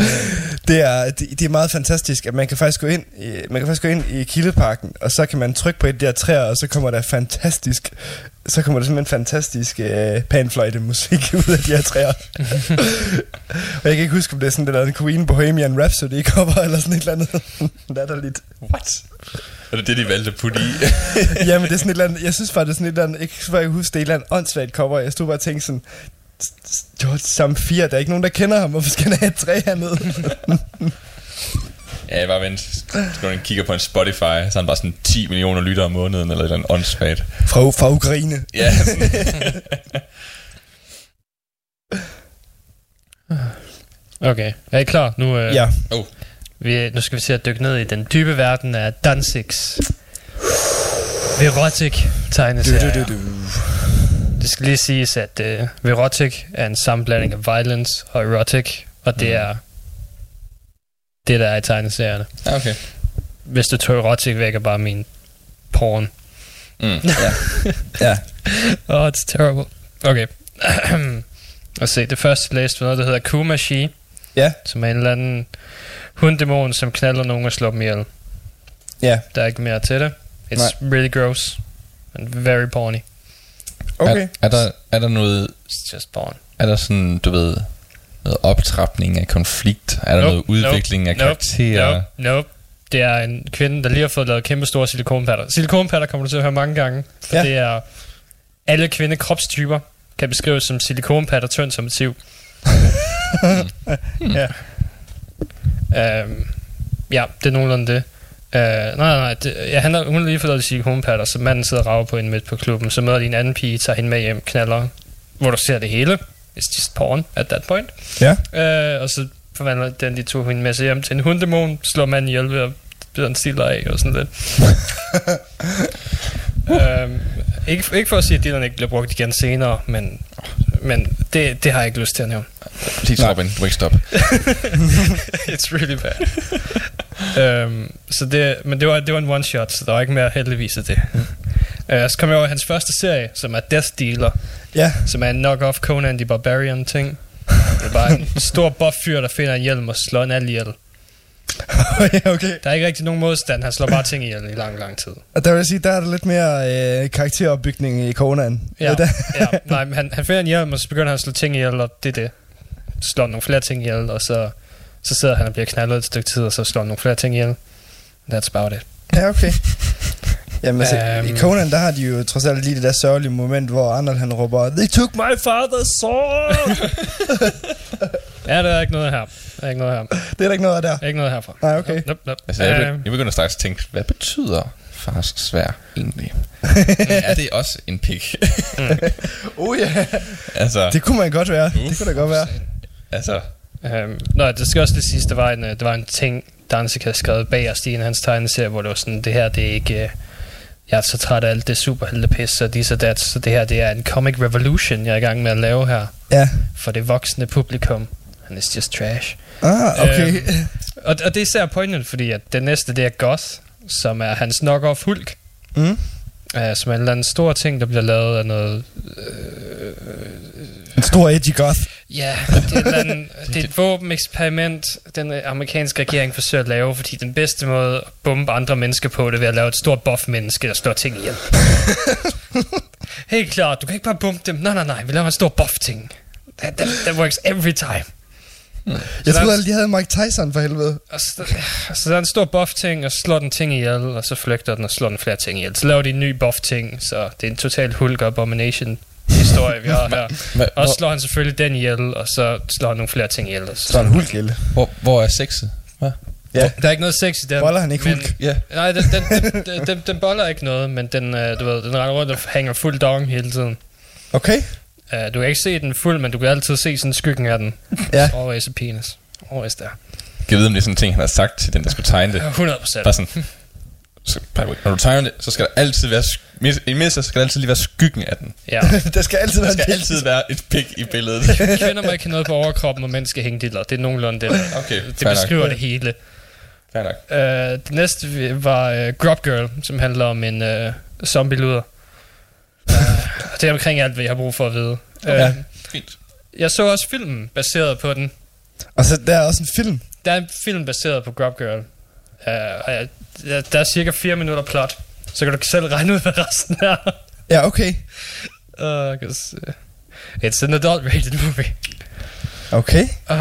Det er, det, det er meget fantastisk, at man kan faktisk gå ind i, man kan faktisk gå ind i Kildeparken, og så kan man trykke på et af de her træer, og så kommer der fantastisk, så kommer der simpelthen fantastisk øh, panfløjte musik ud af de her træer. og jeg kan ikke huske, om det er sådan det der en Queen Bohemian Rhapsody cover, eller sådan et eller andet latterligt. What? Er det det, de valgte at putte i? Jamen det er sådan et eller andet, jeg synes bare, det er sådan et eller andet, ikke så jeg kan huske, det er et eller andet åndssvagt cover. Jeg stod bare og tænkte sådan, George Samfir, der er ikke nogen, der kender ham, hvorfor skal han have et træ hernede? ja, jeg bare vent. Skal du kigger på en Spotify, så er han bare sådan 10 millioner lyttere om måneden, eller et eller andet åndssvagt. fra, fra Ukraine. Ja. Okay, er I klar? Nu, øh, Ja. oh, vi, nu skal vi se at dykke ned i den dybe verden af Danzigs Verotic tegneserier. Du, du, du. Det skal lige siges, at øh, Verotic er en sammenblanding af violence og erotic, og det er det, der er i tegneserierne. okay. Hvis du tog erotic væk, er bare min porn. Mm. Ja. ja. Oh, it's terrible. Okay. Og se, det første læste var noget, der hedder Kumashi, Ja. som er en eller anden hunddæmon, som knalder nogen og slår dem ihjel. Ja. Der er ikke mere til det. It's really gross. And very porny. Okay. Er, er, der, er der noget, It's just porn. er der sådan, du ved, noget optrapning af konflikt? Er der Nope, noget udvikling af nope, karakterer? Nope, nope. Det er en kvinde, der lige har fået lavet kæmpe store silikonpatter. Silikonpatter kommer du til at høre mange gange, for Ja. det er alle kvindekropstyper kan beskrives som silikonpatter tynd som et siv. Ja. Um, ja, det er nogenlunde det. Uh, nej, nej. Det, ja, han har, hun har lige fået lavet silikonpatter, så manden sidder og rager på hende midt på klubben. Så møder de en anden pige, tager hende med hjem, knaller, hvor du ser det hele. It's just porn at that point. Ja. Uh, og så forvandler den de to hende med sig hjem til en hunddæmon, slår manden ihjel ved at bide en stiller af og sådan lidt. um, ikke, ikke for at sige, at dealerne ikke bliver brugt igen senere, men, men det, det har jeg ikke lyst til at nævne. Please, Robin, du ikke stoppe. It's really bad. um, så det, men det var, det var en one shot, så der var ikke mere heldigvis af det. Uh, så kom jeg over hans første serie, som er Death Dealer, Ja. som er en knock-off Conan the Barbarian ting. Det er bare en stor buff fyr, der finder en hjelm og slår en alle ihjel. ja, okay. Der er ikke rigtig nogen modstand, han slår bare ting ihjel i lang, lang tid. Og der vil jeg sige, der er der lidt mere øh, karakteropbygning i Conan. Ja, ja. Nej, men han, han finder en hjelm, og så begynder han at slå ting ihjel, og det er det. Slår nogle flere ting ihjel, og så, så sidder han og bliver knaldet et stykke tid, og så slår nogle flere ting ihjel. That's about it. ja, okay. Jamen altså, Øhm. i Conan, der har de jo trods alt lige det der sørgelige moment, hvor Arnold han råber, They took my father's sword! Ja, der er ikke noget her. Der er ikke noget her. det er der ikke noget af der. Er ikke noget herfra. Nej, okay. Nope, nope. Altså, jeg, Øhm, be- jeg begynder straks at tænke, hvad betyder fars svær egentlig? er det også en pik? Oh ja. altså, Det kunne man godt være. Det kunne da godt være. altså, Øhm, nå, det skal også lige siges, der var en, øh, der var en ting, Danzig havde skrevet bag os i en af hans tegneserie, hvor det var sådan, det her, det er ikke... Øh, jeg er så træt af alt det superheltepis og dis og dat, så det her, det er en comic revolution, jeg er i gang med at lave her, Ja. for det voksne publikum. And it's just trash. Ah, okay. Øhm. Og, og det er især pointet, fordi at det næste, det er Goth, som er hans knock-off Hulk, Mm. uh, som er en eller anden stor ting, der bliver lavet af noget En stor edgy goth. Ja, det er, et eller andet, det er et våbeneksperiment, den øh, amerikanske regering forsøger at lave, fordi den bedste måde at bombe andre mennesker på, det er ved at lave et stort buff-menneske, der slår ting ihjel. Helt klart, du kan ikke bare bombe dem. Nej, nej, nej, vi laver en stor buff-ting. That, that, that works every time. Jeg der- troede aldrig, de havde Mike Tyson for helvede. Så, så der er en stor buff-ting, og så slår den ting ihjel, og så flygter den og slår den flere ting ihjel. Så laver de en ny buff-ting, så det er en total hulk abomination historie, vi har her. Og så slår han selvfølgelig den ihjel, og så slår han nogle flere ting ihjel. Og så Så er en hulkjælde. hvor, hvor er sexet? Hvad? Ja. Der er ikke noget sex i den. Boller han ikke men- hulk? Ja. Nej, den, den, den, den, den, den boller ikke noget, men den, øh, du ved, den render rundt og hænger fuld dong hele tiden. Okay. Uh, du kan ikke se den fuld, men du kan altid se sådan skyggen af den. Ja. It's always a penis. Always there. Jeg ved, om det er sådan en ting, han har sagt til den, der skulle tegne det. Ja, 100 procent. Bare sådan, så, når du tegner det, så skal der altid være, i mindste skal der altid lige være skyggen af den. Ja. der skal altid Der være skal en altid være et pik i billedet. Kvinder må ikke have noget på overkroppen, og mænd skal hænge diller. Det er nogenlunde det. der. Okay, Det fair nok. beskriver det hele. Fair nok. Uh, det næste var uh, Grub Girl, som handler om en uh, zombie-luder. Uh, det er omkring alt, hvad jeg har brug for at vide. Ja. Øh, Fint. jeg så også filmen baseret på den. Og så der er også en film. Der er en film baseret på Grub Girl. Uh, og jeg, der, er cirka 4 minutter plot. Så kan du selv regne ud, hvad resten er. Ja, okay. Uh, 'cause, uh, it's an adult-rated movie. Okay. Uh,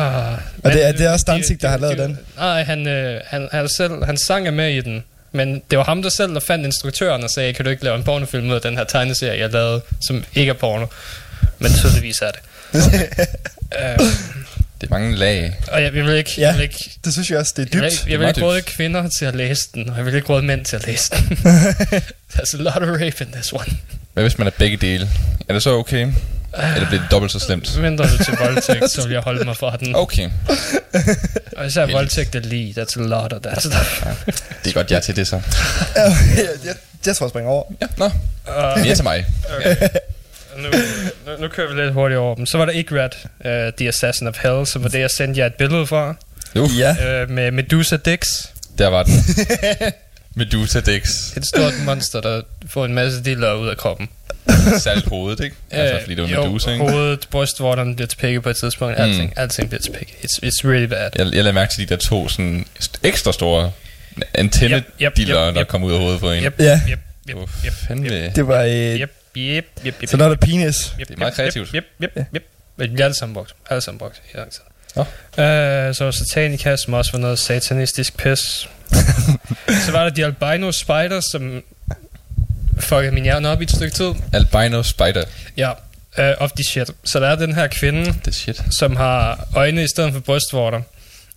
Og det er- det er også Danzig, der har lavet den? Nej, han, øh, han, han, selv, han sang er med i den. Men det var ham der selv, der fandt instruktøren og sagde, kan du ikke lave en pornofilm ud af den her tegneserie, jeg lavede, som ikke er porno. Men tydeligvis er det. uh, Det er mange lag. og jeg, jeg vil ikke, Ja. jeg vil ikke Det synes jeg også, det er jeg vil, dybt. ikke- jeg vil ikke råde dybt. kvinder til at læse den, og jeg vil ikke råde mænd til at læse den. There's a lot of rape in this one. Hvad hvis man er begge dele? Er det så okay? Eller bliver det dobbelt så slemt? Mindre du til voldtægt, så vil jeg holde mig fra den. Okay, Og især voldtægt er lige, that's a lot of that stuff. det er godt, jeg er til det så. jeg, jeg, jeg tror, jeg springer over. Ja, nå. Uh, Mere til mig. nu, nu, nu kører vi lidt hurtigt over dem. Så var der Igrat, uh, The Assassin of Hell, som var det, jeg sendte jer et billede fra, Uh, Ja. uh, med Medusa Dix. der var den. Medusa Dix. Et stort monster, der får en masse diller ud af kroppen. Særligt hovedet, ikke? Altså, fordi det var jo, Medusa, ikke? hovedet, brystvorterne bliver til pikke på et tidspunkt. Mm. Alting, alting bliver til pikke. It's, it's really bad. Jeg, jeg lader mærke til de der to sådan ekstra store antenne Yep, yep, diller, yep, der yep. kom ud af hovedet på en. Yep, Ja. yep, yep, Hvor yep, fanden Det var... Øh, yep, yep, yep, yep, så der er der penis. Yep, Det er meget yep, kreativt. Yep, yep, yep, yep. Men de bliver alle sammen brugt. Alle sammen brugt i lang tid. Nå. Øh, så var Satanica, som også var noget satanistisk pis. så var der de albino spiders, som fuckede min hjerne op i et stykke tid. Albino spider. Ja, uh, of the shit. Så der er den her kvinde, Det er shit. som har øjne i stedet for brystvorter.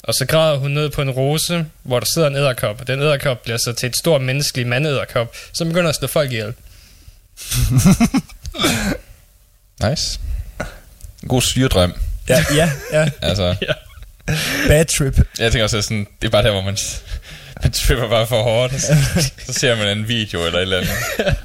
Og så græder hun ned på en rose, hvor der sidder en æderkop. Og den æderkop bliver så til et stort menneskelig mandæderkop, som begynder at slå folk ihjel. Nice. En god syredrøm. Ja, ja, ja. Altså, Bad trip. jeg tænker også, at sådan, det er bare der, hvor man, man tripper bare for hårdt. Så, så ser man en video eller et eller andet.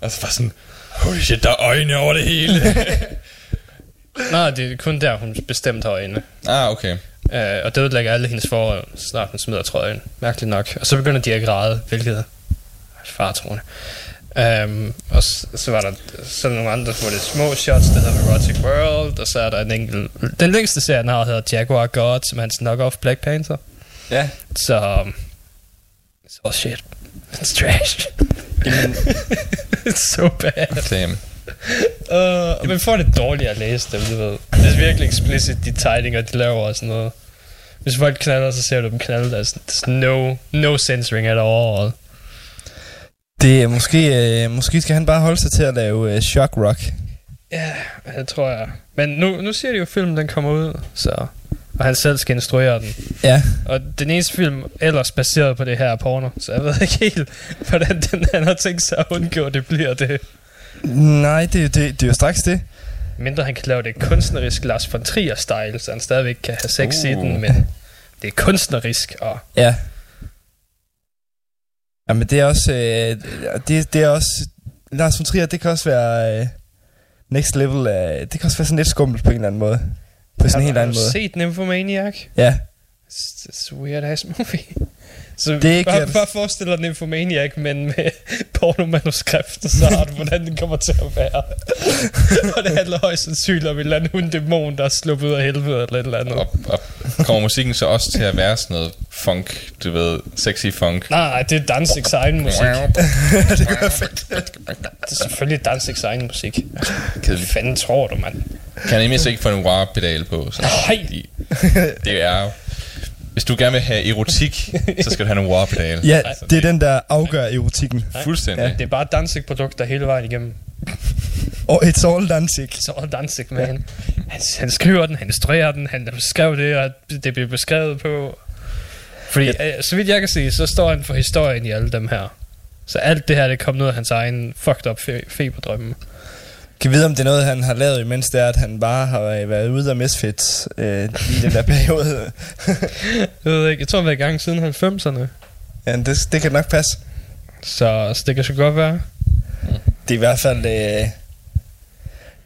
Og så bare sådan, holy shit, der er øjne over det hele. Nej, det er kun der, hun bestemt har øjne. ah, okay. Uh, og det ødelægger alle hendes forhold, snart hun smider trøjen. Mærkeligt nok. Og så begynder de at græde, hvilket er fartroende. Um, og så, så var der sådan nogle andre, hvor det er små shots, der hedder Erotic World, og så er der en enkelt... Den længste serie, den har, hedder Jaguar God, som er hans knock-off Black Panther. Ja. Så... All shit. It's trash. it's so bad. Damn. Uh, men får det dårligt at læse dem, du ved. Det er virkelig explicit, de tegninger, de laver og sådan noget. Hvis folk knaller, så ser du dem knalde. Der er no, no censoring at all. Det er måske, øh, måske skal han bare holde sig til at lave øh, shock rock. Ja, det tror jeg. Men nu, nu ser de jo, at filmen den kommer ud, så... Og han selv skal instruere den. Ja. Og den eneste film ellers baseret på det her er porno. Så jeg ved ikke helt, hvordan den, han har tænkt sig at undgå, det bliver det. Nej, det, det, det er jo straks det. Mindre han kan lave det kunstnerisk Lars von Trier-style, så han stadigvæk kan have sex uh. i Uh. den, men det er kunstnerisk, og Ja. Jamen det er også, øh, det, det er også, Lars von Trier, det kan også være øh, next level, øh, det kan også være sådan lidt skummelt på en eller anden måde. På sådan en helt har anden du måde. set Nymphomaniac? Ja. It's, it's a weird ass movie. Så Det bare, bare forestil dig Nymphomaniac, men med pornomanuskript, og så har du, hvordan den kommer til at være. og det handler højst sandsynligt om en eller anden hunddæmon, der er sluppet ud af helvede eller et eller andet. Og, og kommer musikken så også til at være sådan noget funk, du ved, sexy funk? Nej, nej, det er Danzigs egen musik. det være fedt. Det er selvfølgelig Danzigs egen musik. Hvad fanden tror du, mand? Kan han imens ikke få en wah-pedal på? Så, Nej. det er Hvis du gerne vil have erotik, så skal du have nogle wah-pedal. Ja, Altså, det er den, der afgør erotikken. Fuldstændig. Det er bare Danzig-produkter hele vejen igennem. Og it's all Danzig. Så er Danzig, man. Han, han skriver den, han instruerer den, han skrev det, og det bliver beskrevet på. Fordi, øh, så vidt jeg kan se, så står han for historien i alle dem her. Så alt det her, det kom ud af hans egen fucked up fe- feberdrømme. Kan vi vide, om det er noget, han har lavet, imens det er, at han bare har øh, været ude af Misfits øh, i den der periode? Jeg ved ikke, jeg tror, han har været i gang siden 90'erne. ja, det, det kan nok passe. Så, så det kan så godt være. Det er i hvert fald... Øh,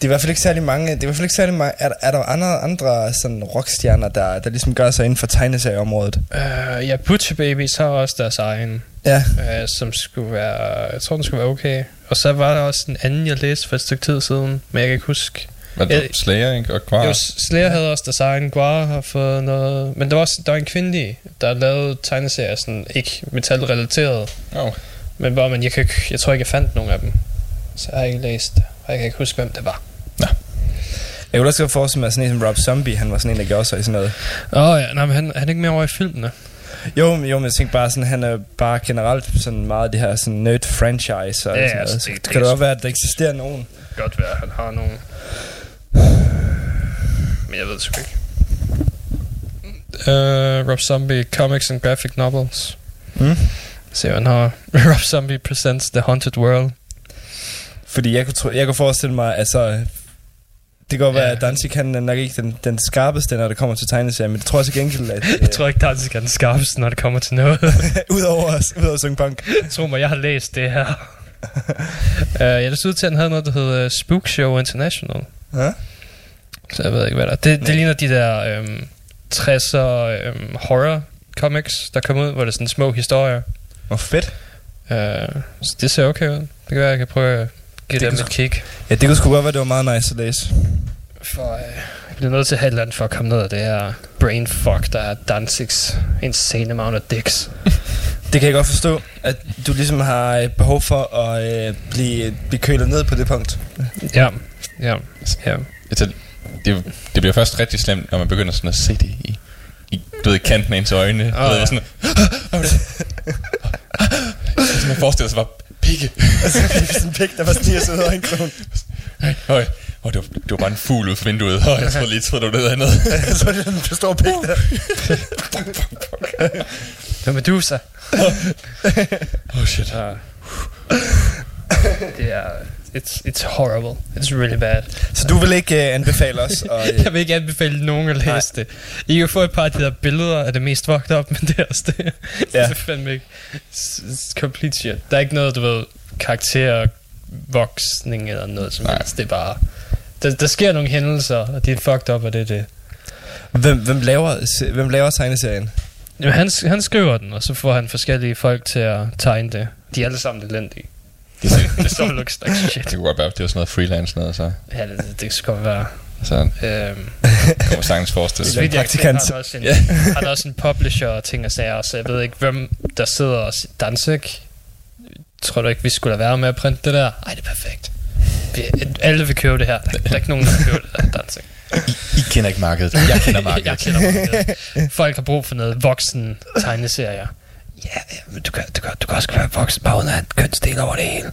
det er i hvert fald ikke særlig mange... Det er i hvert fald ikke særlig mange... Er, der- er der andre, andre sådan rockstjerner, der, der ligesom gør sig inden for tegneserieområdet? Uh, ja, Butcher Babies har også deres egen, Ja, uh, som skulle være... Jeg tror, den skulle være okay. Og så var der også en anden, jeg læste for et stykke tid siden, men jeg kan ikke huske, Hvad ja. Slayer, ikke? Og Quar. Jo, Slayer havde også design, Guar har fået noget... Men der var også der var en kvindelig, der lavede tegneserier, sådan ikke metalrelateret. Oh. Men hvor man, jeg, kan, jeg tror ikke, jeg fandt nogen af dem. Så jeg har ikke læst det. Og jeg kan ikke huske, hvem det var. Jeg kunne også godt forestille mig, at sådan en som Rob Zombie, han var sådan en, der gjorde sig i sådan noget. Åh oh, ja, nej, men han, han er ikke mere over i filmene. Jo, jo, men jeg tænkte bare sådan, han er bare generelt sådan meget det her sådan nerd franchise og Ja, sådan altså, noget. Så det- det, det kan er det godt være, at der eksisterer nogen. Godt være, at han har nogle... Men jeg ved sgu ikke. Uh, Rob Zombie Comics and Graphic Novels. Mm. Se, han har. Rob Zombie presents The Haunted World. Fordi jeg kunne, tro, jeg kunne forestille mig, altså... Det kan godt være, at Danzig han er nok ikke den, den skarpeste, når det kommer til tegneserier, men det tror jeg til gengæld, at... Jeg tror ikke, Danzig er den skarpeste, når det kommer til noget. udover, at synge punk. Tro mig, jeg har læst det her. uh, ja, det så ud til, at han havde noget, der hedder Spook Show International. Ja? Så jeg ved ikke, hvad der er. Det, det ligner de der øhm, 60'er øhm, horror comics, der kommer ud, hvor det er sådan små historier. Hvor fedt. Uh, så det ser okay ud. Det kan være, jeg kan prøve at give Det dem et kig. Ja, det kunne sgu godt være, det var meget nice at læse. For, uh, jeg bliver nødt til at have et eller andet for at komme ned af det her brainfuck, der er Danzigs insane amount of dicks. Det kan jeg godt forstå, at du ligesom har øh, behov for at øh, blive, blive kølet ned på det punkt. Ja, ja, ja. Det, det bliver først rigtig slemt, når man begynder sådan at se det i, i du ved, kanten af ens øjne. Oh, du ved, ja. sådan, hvad var det? Så man forestiller sig bare pigge. Altså, det er sådan en pik, der var sådan 89 over en krone. Høj. Oh, det, var, det var bare en fugl ud for vinduet. Oh, jeg troede lige, troede, det var noget andet. Så er det den store pik der. Det er Medusa. Oh shit. Det er... It's, it's horrible. It's really bad. Så du vil ikke uh, anbefale os? Og, uh, Jeg vil ikke anbefale nogen at læse Nej. det. I kan få et par af de der billeder af det mest fucked up, men det er også det. Ja. Det er fandme ikke s- s- complete shit. Der er ikke noget, du ved, karakter, voksning eller noget som Nej. helst. Det er bare... Der, der sker nogle hændelser, og de er fucked up, og det er det. hvem, hvem, laver, hvem laver tegneserien? Jamen, han, han skriver den, og så får han forskellige folk til at tegne det. De er alle sammen elendige. Det, det står looks like shit. det kunne godt være, at det var sådan noget freelance noget, så, Ja, det, det, det skal godt være. så Øhm, kan man sagtens forestille så sig. jeg kan praktikant. har han også en, han har også en publisher og ting og sager, så jeg ved ikke, hvem der sidder og Danzig, tror du ikke, vi skulle lade være med at printe det der? Ej, det er perfekt. Vi, alle vil købe det her. Der, der er ikke nogen, der vil købe det der, Danzig. I kender ikke markedet. Jeg kender markedet. jeg kender markedet. Folk har brug for noget voksen tegneserier. Ja, ja, du kan, du, kan, du kan også være voksen, bare uden at have en kønsdel over det hele.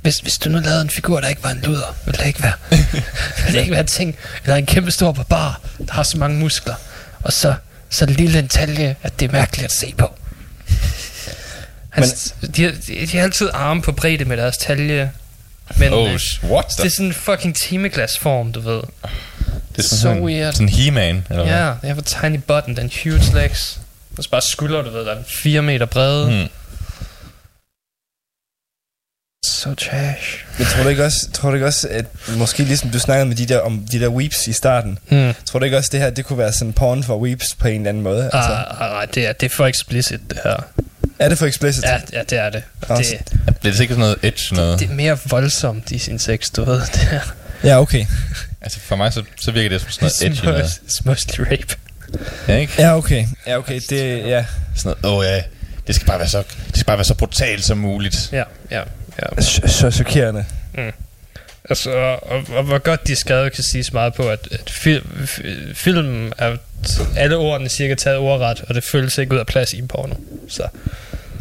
Hvis, hvis du nu lavede en figur, der ikke var en luder, ville det ikke være, ville det ikke være en ting, eller en kæmpe stor barbar, der har så mange muskler, og så, så lille en talje, at det er mærkeligt at se på. Han, men, de, har, de, de har altid arme på bredde med deres talje, men Oh, øh, what? det er sådan en fucking timeglasform, du ved. det er så sådan, weird. Sådan en He-Man, eller hvad? Ja, yeah, they have a tiny button, den huge legs. Og så bare skulder, du ved, der er 4 meter brede. Mm. So trash. Men tror du ikke også, tror du ikke også at måske ligesom du snakkede med de der, om de der weeps i starten, Mm. tror du ikke også, det her, det kunne være sådan porn for weeps på en eller anden måde? Altså, Ah, ah, ah, det, er, det er for explicit, det her. er det for explicit? Ja, ja det er det. Også- Det, Bliver det sikkert sådan noget edge noget? det er mere voldsomt i sin sex, du ved. Det er Ja, okay. Altså for mig, så, så virker det som sådan noget edgy noget. it's mostly rape. Ja, ikke? Ja, okay. Ja, okay. Det, ja. Sådan noget, åh oh, ja, det skal bare være så, det skal bare være så brutalt som muligt. Ja, ja, ja. Så, chokerende. Altså, og, og, og hvor godt de er skrevet, kan siges meget på, at, at fil, f- filmen er alle ordene cirka taget ordret, og det føles ikke ud af plads i en porno. Så,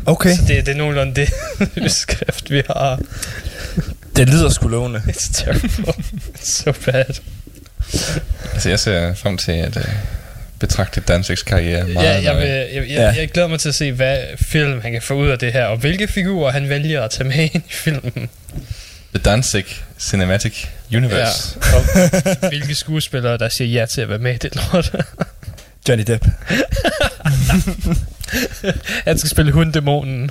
Okay. så det, det er nogenlunde det beskrift, vi har. Det lyder sgu lovende. It's terrible. It's so bad. Altså jeg ser frem til at uh, betragte Danzigs karriere meget Ja, jeg, vil, jeg, jeg, Ja. jeg, glæder mig til at se, hvad film han kan få ud af det her, og hvilke figurer han vælger at tage med ind i filmen. The Danzig Cinematic Universe. Ja, og hvilke skuespillere, der siger ja til at være med i det lort. Johnny Depp. Han skal spille hunddæmonen.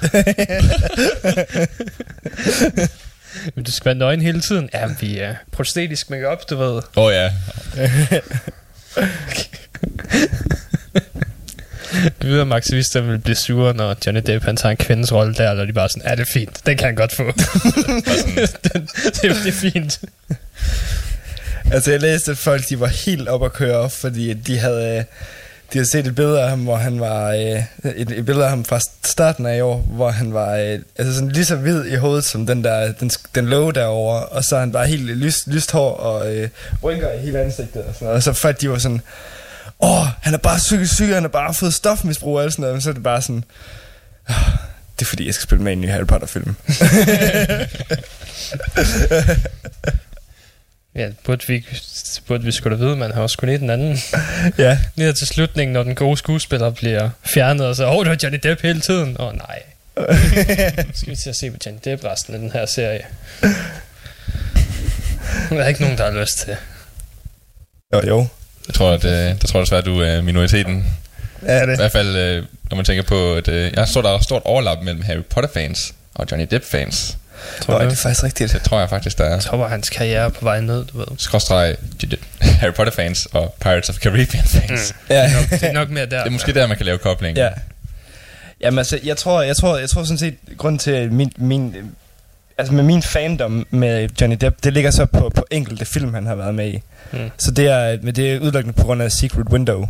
Men du skal være nøgen hele tiden. Ja, vi er prostetisk makeup, du ved. Åh oh, ja. Du ved, at aktivister vil blive sure, når Johnny Depp han tager en kvindes rolle der, eller de bare sådan, ja, det er fint, den kan han godt få. den, det, det, er fint. Altså, jeg læste, at folk de var helt op at køre, fordi de havde, øh, de havde set et billede af ham, hvor han var... øh, Et, et billede af ham fra starten af i år, hvor han var øh, altså sådan lige så hvid i hovedet som den der den, den låge derovre, og så han bare helt lyst, lyst hår og øh, rynker i hele ansigtet og sådan noget. Og så folk de var sådan, åh, han er bare psykisk syg, han har bare fået stofmisbrug og alt sådan noget, men så er det bare sådan, "Ah, det er fordi, jeg skal spille med i en ny Harry Potter-film. Ja, burde vi, burde vi skulle da vide, man har også kun den anden. ja. Lige til slutningen, når den gode skuespiller bliver fjernet, og så, åh, oh, det var Johnny Depp hele tiden. Åh, oh, nej. Skal vi til at se på Johnny Depp resten af den her serie? Der er ikke nogen, der har lyst til. Jo, jo. Jeg tror, at, øh, der tror jeg desværre, at du er minoriteten. Ja, I det. hvert fald, øh, når man tænker på, at øh, jeg tror, der er et stort overlap mellem Harry Potter-fans og Johnny Depp-fans. Nå, det er faktisk rigtigt. Det tror jeg faktisk, der er. Jeg tror bare, hans karriere er på vej ned, du ved. Skråstreg Harry Potter-fans og Pirates of Caribbean-fans. Mm. Ja. Det er nok mere der. Det er måske der, man kan lave kobling. Ja. Jamen altså, jeg tror, jeg tror, jeg tror sådan set, grund til at min, min, altså med min fandom med Johnny Depp, det ligger så på, på enkelte film, han har været med i. Mm. Så det er, men det er udelukkende på grund af Secret Window.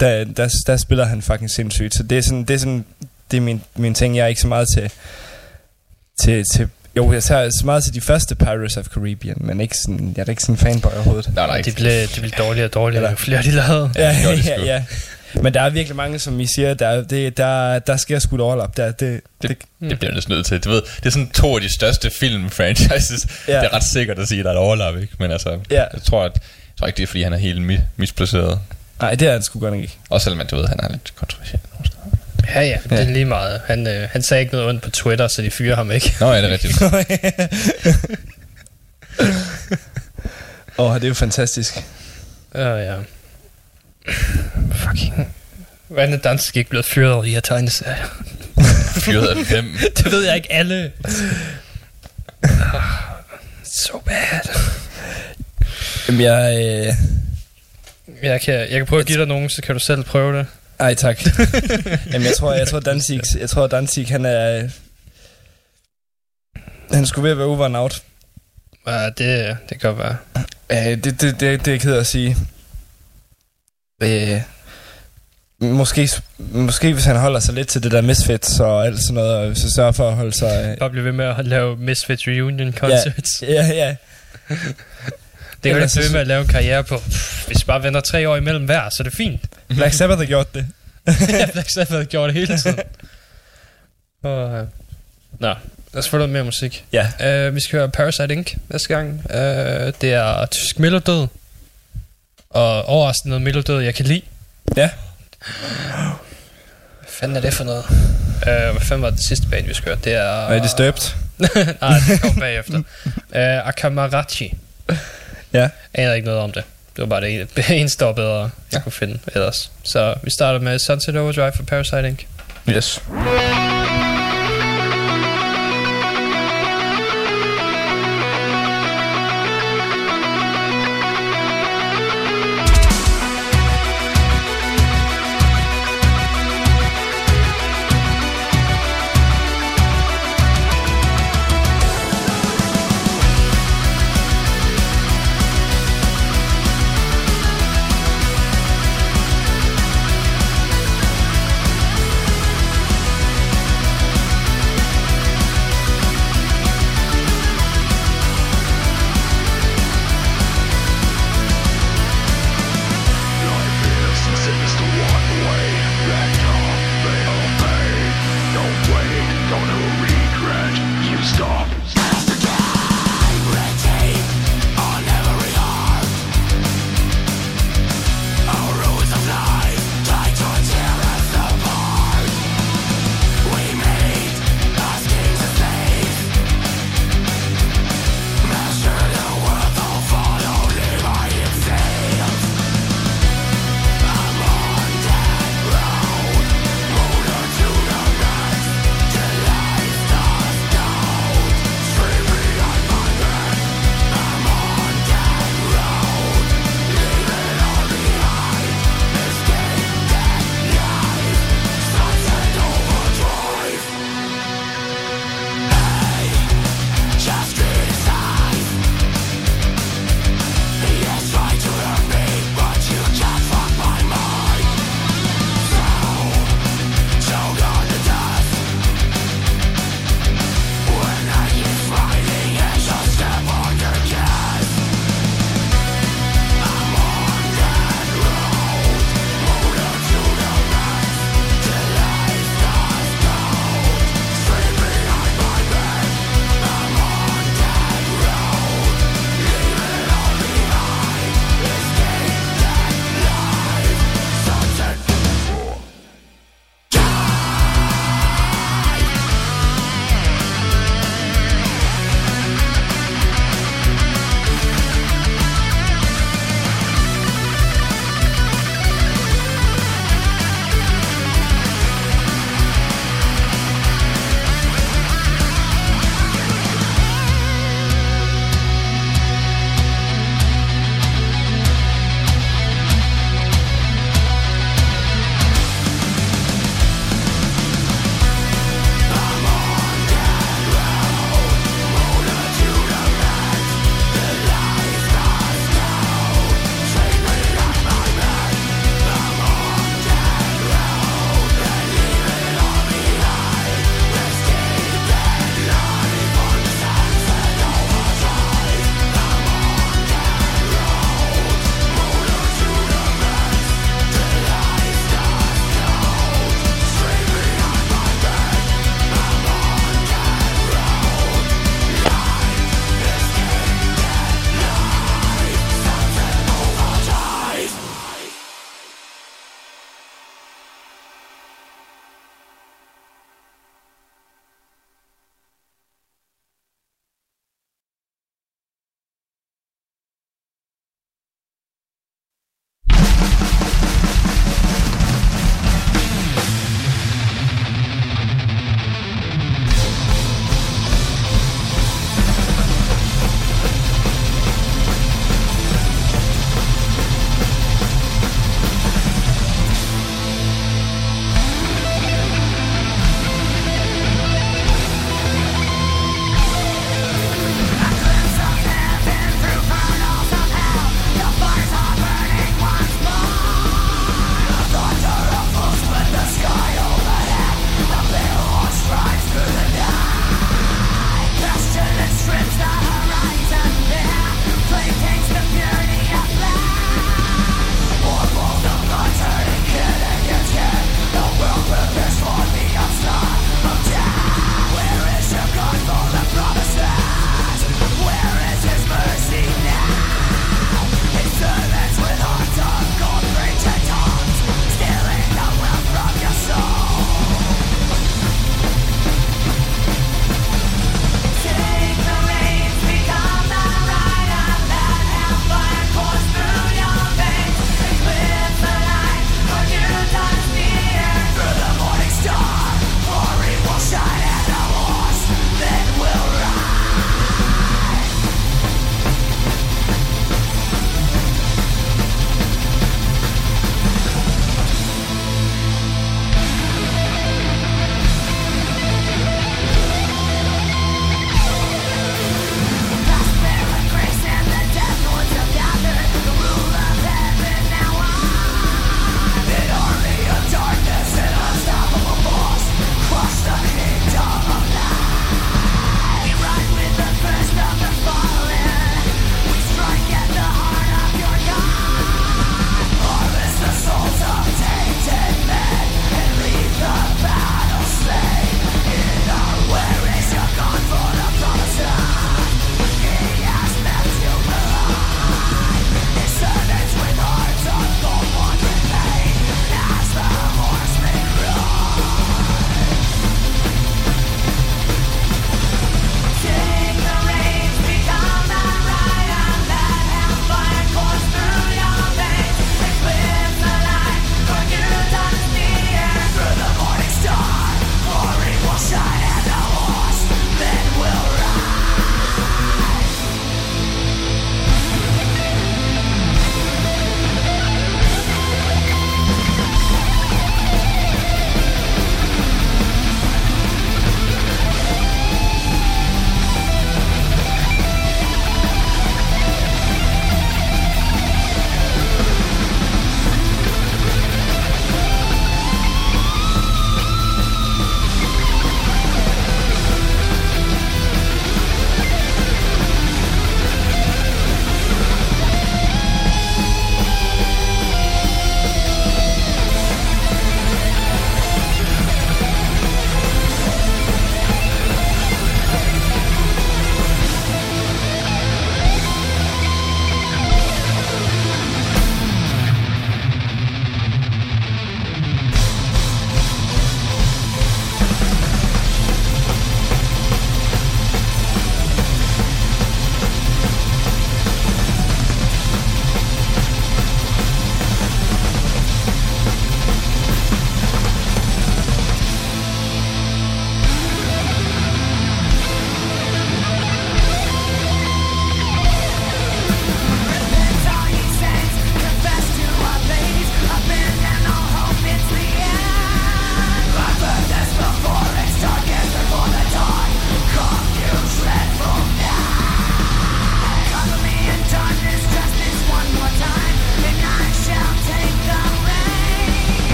Der, der, der spiller han fucking sindssygt. Så det er sådan, det er sådan, det er min, min ting. Jeg er ikke så meget til, til, til jo, jeg tager så meget til de første Pirates of Caribbean, men ikke sådan, jeg er da ikke sådan en fanboy overhovedet. Nej, nej. Det blev, det blev dårligere og dårligere, jo flere de lavede. Ja, ja, ja. Men der er virkelig mange, som I siger, der, det, der, der sker sgu et overlap. Der, det, Det, det bliver jeg næsten nødt til. Du ved, det er sådan to af de største film-franchises. Ja. Det er ret sikkert at sige, at der er et overlap, ikke? Men altså, Ja. jeg tror, at, jeg tror ikke, det er, fordi han er helt mi- misplaceret. Nej, det er det sgu godt nok ikke. Også selvom, at du ved, han er lidt kontroversiel nogle steder. Ja, ja, det er lige meget. Han, øh, han sagde ikke noget ondt på Twitter, så de fyrer ham ikke. Nå, ja, det er rigtigt. Åh, oh, det er jo fantastisk. Ja, ja. Fucking... Hvordan er dansk ikke blevet fyret over de her tegneserier? Fyret af hvem? Det ved jeg ikke alle. so bad. Jamen, jeg... Øh... Jeg kan, jeg kan prøve at give dig nogen, så kan du selv prøve det. Ej, tak. Jamen, jeg tror, jeg tror, Danzig, jeg tror, Danzig, han er... Han skulle ved at være over and out. Ja, det, det kan godt være. Ja, det, det, det, det er jeg ked at sige. Øh, måske, måske hvis han holder sig lidt til det der misfits og alt sådan noget, og så sørger for at holde sig... Bare blive ved med at lave Misfits Reunion Concerts. Ja, ja. Det kan du ikke blive ved med at lave en karriere på. Hvis vi bare venter tre år imellem hver, så er det fint. Black Sabbath har gjort det. Black Sabbath har gjort det hele tiden. Og, øh, nå, lad os få noget mere musik. Ja. Uh, vi skal høre Parasite Inc. næste gang. Uh, det er tysk melodød. Og overraskende noget melodød, jeg kan lide. Ja. Hvad fanden er det for noget? Uh, hvad fanden var det sidste band, vi skal høre? Det er... Og er det støbt? Nej, det kom bagefter. uh, Akamarachi. Ja. aner ikke noget om det. Det var bare det ene- det eneste, der var bedre, jeg ja. kunne finde ellers. Så vi starter med Sunset Overdrive for Parasite Inc. Yes. Parasite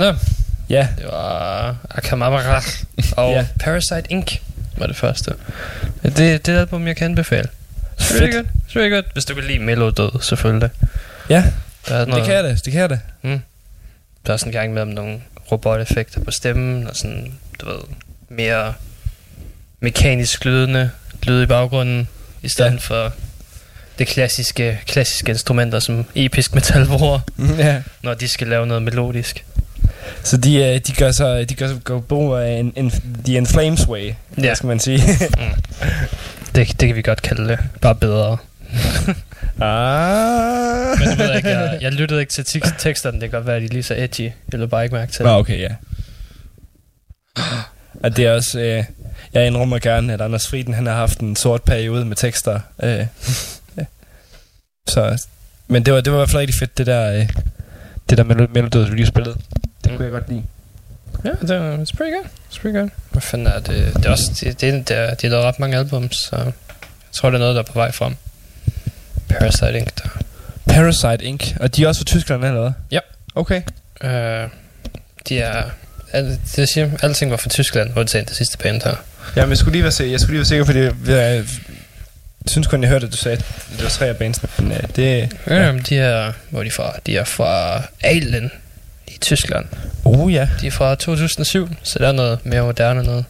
Der. Ja, Det var Akamamara og Ja. Parasite Inc. var det første. Det, det er album, jeg kan anbefale. Good. It's really good. Hvis du kan lide Mellow Død, selvfølgelig. ja, Der er det noget, kan jeg da, det kan jeg da. Der er sådan en gang med nogle roboteffekter på stemmen, og sådan, du ved, mere mekanisk lydende lyd i baggrunden, i stedet ja. for det klassiske, klassiske instrumenter, som episk metal bruger, ja. når de skal lave noget melodisk. Så de, øh, de gør så, de gør så går brug af en, en, The In Flames Way, ja. Skal man sige. det, det kan vi godt kalde det. Bare bedre. ah. Men det ved jeg ikke, jeg, jeg lyttede ikke til tek- teksterne. Det kan godt være, at de er lige så edgy. Jeg lød bare ikke mærke til det. okay, ja. Og det er også, øh, jeg indrømmer gerne, at Anders Frieden, han har haft en sort periode med tekster. Øh. Så, men det var, det var i hvert fald rigtig fedt, det der, øh, det der melo- melodød, du lige spillede. Det Mm. kunne jeg godt lide. Ja, det er it's pretty good. It's pretty good. Hvad fanden er det? Det er også, det, det, det er, de har lavet ret mange albums, så jeg tror, det er noget, der er på vej frem. Parasite Inc. Der. Parasite Inc. Og de er også fra Tyskland, eller hvad? Ja. Okay. Øh, de er... Al, det siger, alting var fra Tyskland, undtagen det sidste band her. Jamen, jeg skulle lige være, se- jeg skulle lige være sikker, fordi jeg, jeg synes kun, jeg hørte, at du sagde, at det var tre af bandsene. Men øh, det... Ja. Jamen, de er... Hvor er de fra? De er fra Alen i Tyskland. Oh ja. De er fra 2007, så der er noget mere moderne noget.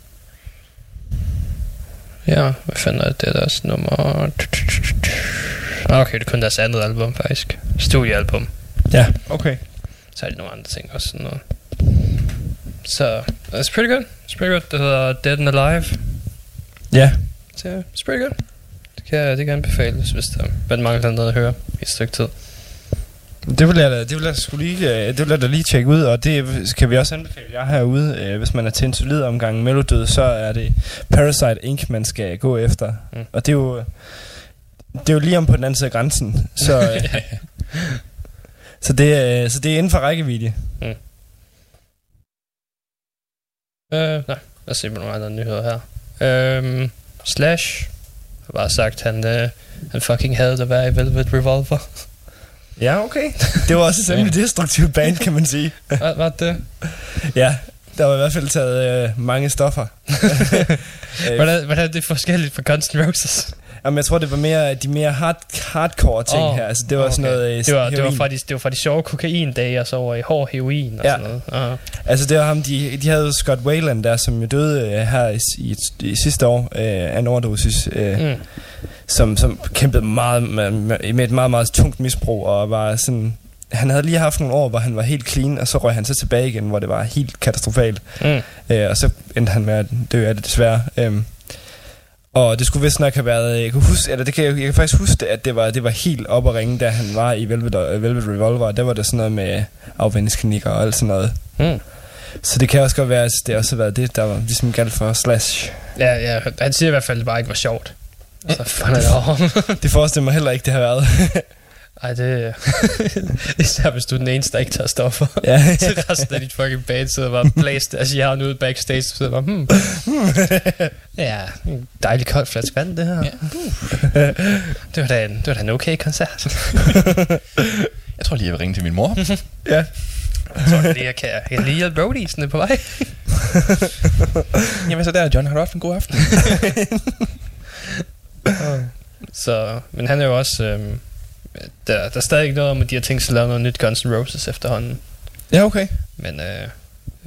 Ja, hvad fanden er det? Det er deres nummer... Ah, Okay, det er kun deres andet album, faktisk. Studiealbum. Ja, okay. Så er de nogle andre ting også, sådan noget. Så, it's pretty good. It's pretty good. Det hedder Dead and Alive. Ja. Så it's pretty good. Det kan, det kan anbefales, hvis der man mangler noget at høre i et stykke tid. Det vil jeg da, det vil jeg sgu lige, øh, det vil jeg da lige tjekke ud, og det kan vi også anbefale jer herude. Øh, Hvis man er til en solid omgang melodød, så er det Parasite Inc., man skal gå efter. Mm. Mm. Og det er jo, det er jo lige om på den anden side af grænsen. Så, øh, så, det, er- så det er inden for rækkevidde. Øh, nej, lad os se på nogle andre nyheder her. Øhm, Slash har bare sagt, han, øh, han fucking havde at være i Velvet Revolver. Ja, okay. Det var også et rimelig destruktivt band, kan man sige. Hvad var det? Ja, der var i hvert fald taget øh, mange stoffer. øh, Hvordan, hvordan er det forskelligt fra Guns N' Roses? jamen, jeg tror, det var mere de mere hard, hardcore ting Åh, her. Altså, det var okay. sådan noget øh, det var, det, var heroin. fra de, det var fra de sjove kokain-dage, og så over i hård heroin og Ja. sådan noget. Uh, Altså det var ham, de, de havde Scott Wayland der, som jo døde øh, her i, i, i sidste år øh, af en overdosis, øh, mm. Som, som kæmpede meget med, med, et meget, meget tungt misbrug, og var sådan... Han havde lige haft nogle år, hvor han var helt clean, og så røg han så tilbage igen, hvor det var helt katastrofalt. Mm. Øh, og så endte han med at dø af det desværre. Øhm, og det skulle vist nok have været, jeg kan huske, eller det kan, jeg, jeg kan faktisk huske, det, at det var, det var helt op at ringe, da han var i Velvet, Velvet Revolver. Der var det sådan noget med afvendingsklinikker og alt sådan noget. Mm. Så det kan også godt være, at det også har været det, der var ligesom galt for Slash. Ja, ja, han siger i hvert fald, at det bare ikke var sjovt. Så fanden er det. Det forestiller mig heller ikke, det har været. Ej, det Især hvis du er den eneste, der ikke tager stoffer. ja. Til resten af dit fucking band sidder bare blæst deres hjerne ud backstage, så sidder bare, hmm. ja, en dejlig kold flaske vand, det her. Ja. det, var da en, det var da en okay koncert. Jeg tror lige, jeg vil ringe til min mor. ja. Jeg tror lige, jeg kan, jeg kan lige hjælpe roadiesene på vej. Jamen så der, John, har du haft en god aften? Så, men han er jo også... Øhm, der, der er stadig ikke noget om, at de har tænkt sig at lave noget nyt Guns N' Roses efterhånden. Ja, okay. Men øh,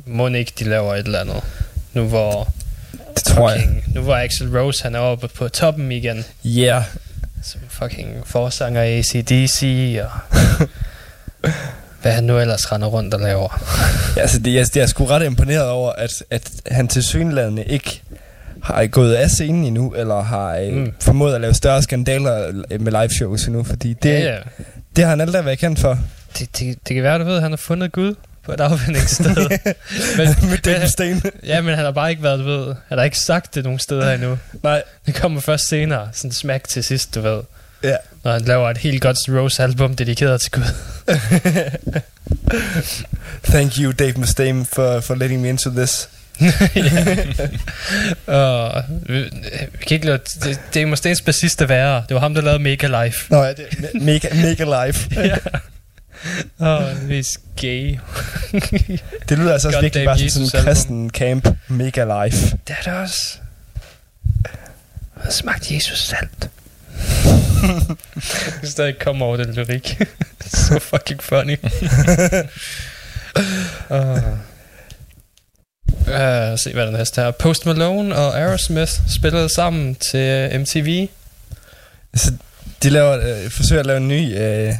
må ikke, de laver et eller andet. Nu hvor, Det tror jeg. fucking, nu hvor Axel Rose han er oppe på toppen igen. Ja. Yeah. Som fucking forsanger i ACDC og... hvad han nu ellers render rundt og laver. Ja, altså det, jeg, jeg er sgu ret imponeret over, at, at han til synlædende ikke har gået af scenen endnu, eller har øh, mm. Formået at lave større skandaler øh, med live shows endnu, fordi det, ja, ja. det har han aldrig været kendt for. Det, det, det kan være, du ved, at han har fundet Gud på et afvindingssted. men, med Dave Mustaine. ja, men han har bare ikke været, du ved, han har ikke sagt det nogen steder endnu. Nej. Det kommer først senere, sådan smack til sidst, du ved. Ja. Når han laver et helt Guns N' Roses album dedikeret til Gud. Thank you, Dave Mustaine, for, for letting me into this. og vi, vi kan ikke lade, det, det er bassiste værre. Det var ham, der lavede Mega Life. Nå ja, det me- mega, mega live. ja. Åh, oh, det er gay. Det lyder altså også virkelig bare som sådan en kristen camp mega life. Det er det også. Jeg har smagt Jesus salt. jeg kan stadig komme over den lyrik. så fucking funny. uh. Uh, se hvad den næste her. Post Malone og Aerosmith spillede sammen til MTV. Så de laver, øh, forsøger at lave en ny... Øh,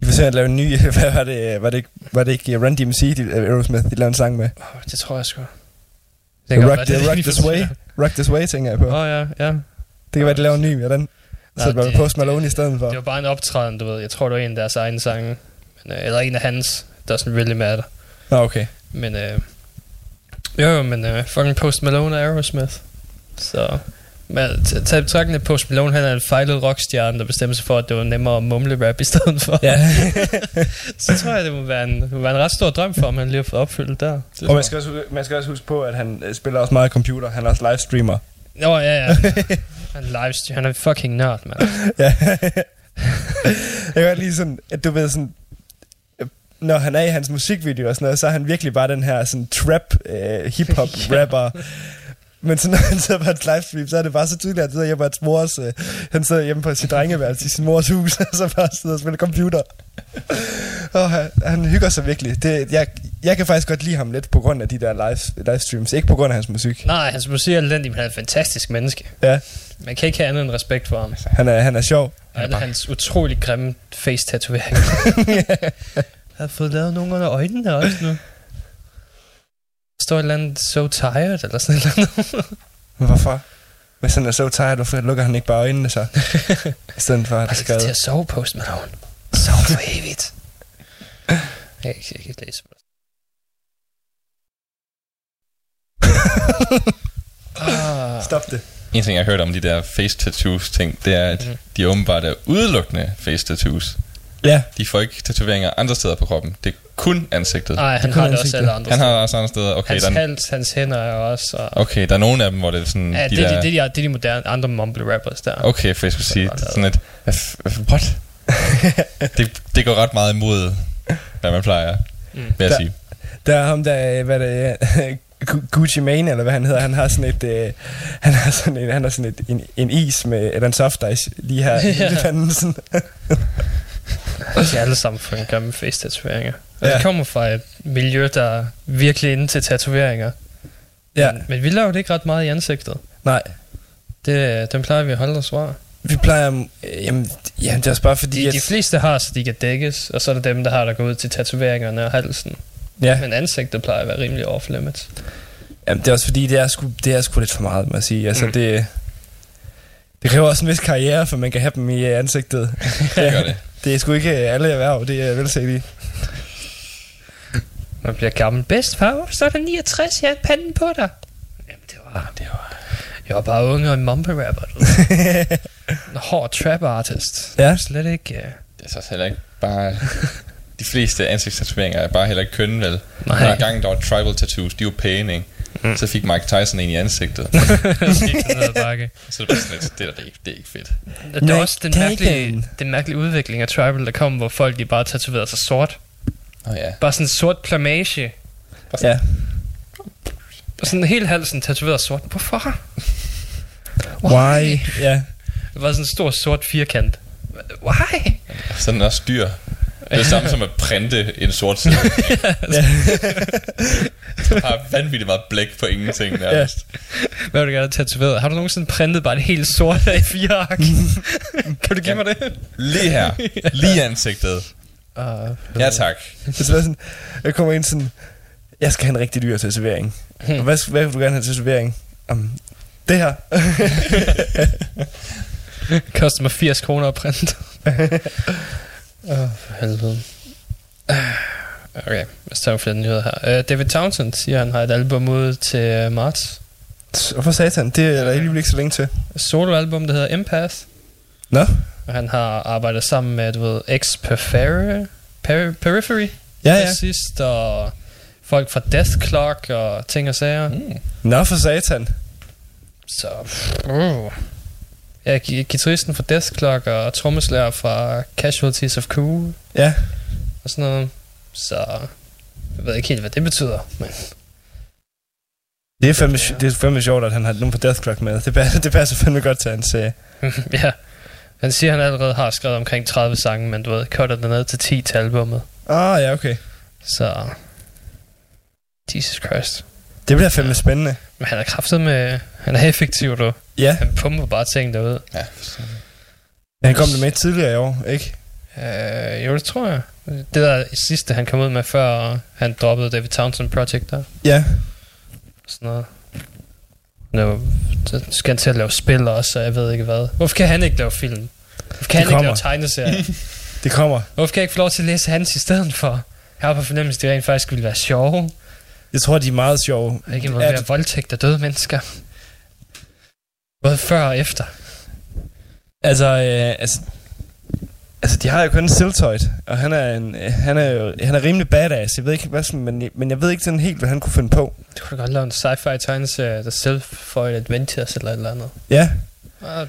de forsøger at lave en ny... Hvad var det? Var det, ikke- var det ikke Run DMC, de, øh, Aerosmith, de lavede en sang med? Oh, det tror jeg sgu. Rock, the, rock This Way. Rock This Way, tænker jeg på. Åh oh, ja, ja. Det kan være, de laver en ny med den. Så det var det- Post Malone i stedet for. Det var bare en optræden, du ved. Jeg tror, det var en af deres egne sange. Men, øh, eller en af hans. Doesn't really matter. Nå, okay. Men øh, jo, jo, men øh, fucking Post Malone og Aerosmith. Så men tag i betragtning, at Post Malone han er en fejlet rockstjerne, der bestemmer sig for, at det var nemmere at mumle rap i stedet for. Ja. så tror jeg, det må være en, det må være en ret stor drøm for ham, han lige har fået opfyldt der. Og man skal, også, man skal også huske på, at han øh, spiller også meget computer. Han er også livestreamer. Nå, ja, ja. Han, livestream, han er fucking nørd, mand. ja. jeg kan lide sådan, at du ved sådan, når han er i hans musikvideo og sådan noget, så er han virkelig bare den her sådan trap, øh, hip-hop rapper. Men så når han sidder på et livestream, så er det bare så tydeligt, at han sidder hjemme på hans mors, øh, han sidder hjemme på sit drengeværelse i sin mors hus, og så bare sidder og spiller computer. og han, han hygger sig virkelig. Det, jeg, jeg kan faktisk godt lide ham lidt på grund af de der live, livestreams, ikke på grund af hans musik. Nej, hans musik er elendig, men han er et fantastisk menneske. Ja, Man kan ikke have andet end respekt for ham. han er, han er sjov. Og alle hans utrolig grimme face-tatoveringer. jeg har fået lavet nogle under øjnene også nu. Der står et eller andet so tired, eller sådan et eller andet. Men hvorfor? Hvis han er så tired, hvorfor lukker han ikke bare øjnene så? I stedet for at det skal til at sove, Post Malone. Sov for evigt. Jeg kan ikke, jeg kan ikke læse ah, Stop det. En ting, jeg har hørt om de der face tattoos ting, det er, at Mhm. de åbenbart er udelukkende face tattoos. Ja. De får ikke tatoveringer andre steder på kroppen. Det er kun ansigtet. Nej, han Det har det også alle ja. andre Han har også andre steder. Okay, Hans der, er- hals, hans hænder er også... Og, okay, der er nogle af dem, hvor det er sådan... ja, de det, er der, de, det, er de, det er de moderne andre mumble rappers der. Okay, for jeg skulle sige, lavet. sådan et... What? det, det går ret meget imod, hvad man plejer, Mm. vil jeg Der- sige. Der er ham der, hvad det er, Gu- Gucci Mane, eller hvad han hedder, han har sådan et, øh, han har sådan en, han har sådan et, en, en is med, eller en soft ice lige her Ja. i panden, sådan. De er alle sammen for en grimme face-tatoveringer. Og Ja. det kommer fra et miljø, der er virkelig inde til tatoveringer. Ja, Men, men vi laver det ikke ret meget i ansigtet. nej. Det, den plejer vi at holde os fra. Vi plejer, øh, jamen, jamen det er også bare fordi, De, at, de fleste har, så de kan dækkes, og så er der dem, der har, der går ud til tatoveringerne og halsen. ja, Men ansigtet plejer at være rimelig off limits. jamen, det er også fordi, det er sgu, det er sgu lidt for meget, må jeg sige. Altså, Mm. det, det kræver også en vis karriere, for man kan have dem i øh, ansigtet. Det gør det. Det er sgu ikke alle erhverv, det er vel set i. Man bliver gammel bedst, far. Så er der 69, jeg har panden på dig. Jamen, det var... Det var jeg var bare unge og en mumble rapper, du. en hård trap artist. Ja. Slet ikke... Uh... Det er så heller ikke bare... De fleste ansigtstatoveringer er bare heller ikke kønne, vel? Nej. Hver gang der var tribal tattoos, de var pæne, ikke? Mm. Så fik Mike Tyson en i ansigtet. Det så det var sådan lidt, det er, da ikke, det er ikke fedt. Det er også den det er mærkelige, den mærkelige udvikling af tribal, der kom, hvor folk de bare tatoverede sig sort. Oh, ja. Bare sådan en sort plamage. Ja. Og sådan hele halsen tatoveret sort. Hvorfor? Why? Ja. Det var sådan en stor sort firkant. Why? Så er den også dyr. Det er det samme som at printe en sort side. ja. Du har vanvittigt meget blæk på ingenting nærmest. Hvad vil du gerne have tatoveret? Har du nogensinde printet bare et helt sort af fire ark? kan du give mig det? Lige her. Lige ansigtet. Uh, Ja tak. Det er sådan, jeg kommer ind sådan, jeg skal have en rigtig dyr tatovering. Hmm. Og hvad, hvad vil du gerne have tatovering? Um, det her. koster mig 80 kroner at printe. Åh, oh, for helvede. Okay, lad os tage flere nyheder her. Uh, David Townsend siger, han har et album ude til uh, marts. Hvorfor satan? Det er der alligevel ikke så længe til. Soloalbum, der hedder Empath. Nå? Og han har arbejdet sammen med, du ved, X Periphery, per, Periphery Ja, ja. sidst, og folk fra Death Clock og ting og sager. Mm. Nå for satan. Så, uh, Ja, guitaristen fra Death Clock og trommeslager fra Casualties of Cool Ja. og sådan noget. Så jeg ved ikke helt, hvad det betyder, men Det er, fandme, det er fandme sjovt, at han har nogen på Death Clock med. Det passer, det passer fandme godt til hans... Øh. ja. Han siger, at han allerede har skrevet omkring 30 sange, men du ved, cutter det ned til 10 til albummet. Ah, ja, okay. Så... Jesus Christ. Det bliver fandme spændende. Men han er kraftet med... Han er effektiv, du. Ja, Han pumper bare ting derud. Ja, han kom der med tidligere i år, ikke? Øh, jo, det tror jeg. Det der sidste, han kom ud med, før han droppede David Townsend Project der. Ja. Sådan noget. Nu så skal han til at lave spil også, og jeg ved ikke hvad. Hvorfor kan han ikke lave film? Hvorfor kan han ikke kommer. lave tegneserier? Det kommer. Hvorfor kan jeg ikke få lov til at læse hans i stedet for? Jeg har på fornemmelse, at de rent faktisk ville være sjove. Jeg tror, de er meget sjove. Og ikke Er involvere det- voldtægt af døde mennesker. Både før og efter. Altså, øh, altså, altså, de har jo kun Siltoid, og han er, en, han er han er rimelig badass. Jeg ved ikke, hvad, sådan- men, men jeg ved ikke sådan helt, hvad han kunne finde på. Du kunne godt lave en sci-fi tegneserie, der Self-Void Adventures eller et eller andet. Ja, Og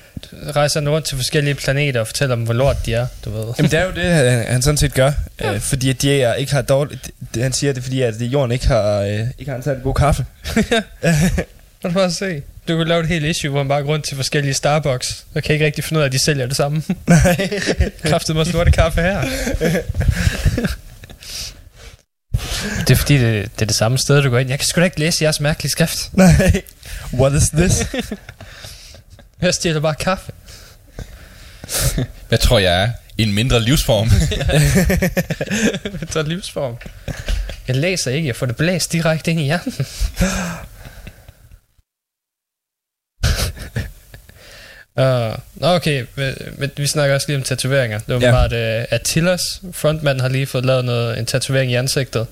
rejser rundt til forskellige planeter og fortæller dem, hvor lort de er, du ved. Jamen, det er jo det, han, han sådan set gør. Ja. Øh, fordi at de er, ikke har dårligt... Han siger, det er fordi, at jorden ikke har, øh, ikke har en særlig god kaffe. Kan du bare se? Du kunne lave et helt issue, hvor han bare går rundt til forskellige Starbucks, og kan ikke rigtig finde ud af, at de sælger det samme. Nej. Kræftet mig lorte kaffe her. det er fordi, det, det er det samme sted, du går ind. Jeg kan sgu da ikke læse jeres mærkelige skrift. Nej. What is this? Jeg stjæler bare kaffe. Hvad tror jeg er? En mindre livsform. Er livsform. Jeg læser ikke, jeg får det blæst direkte ind i hjernen. Uh, okay, men, men vi snakker også lige om tatoveringer. Det var Ja. bare, at uh, Attilas frontmand har lige fået lavet noget, en tatovering i ansigtet.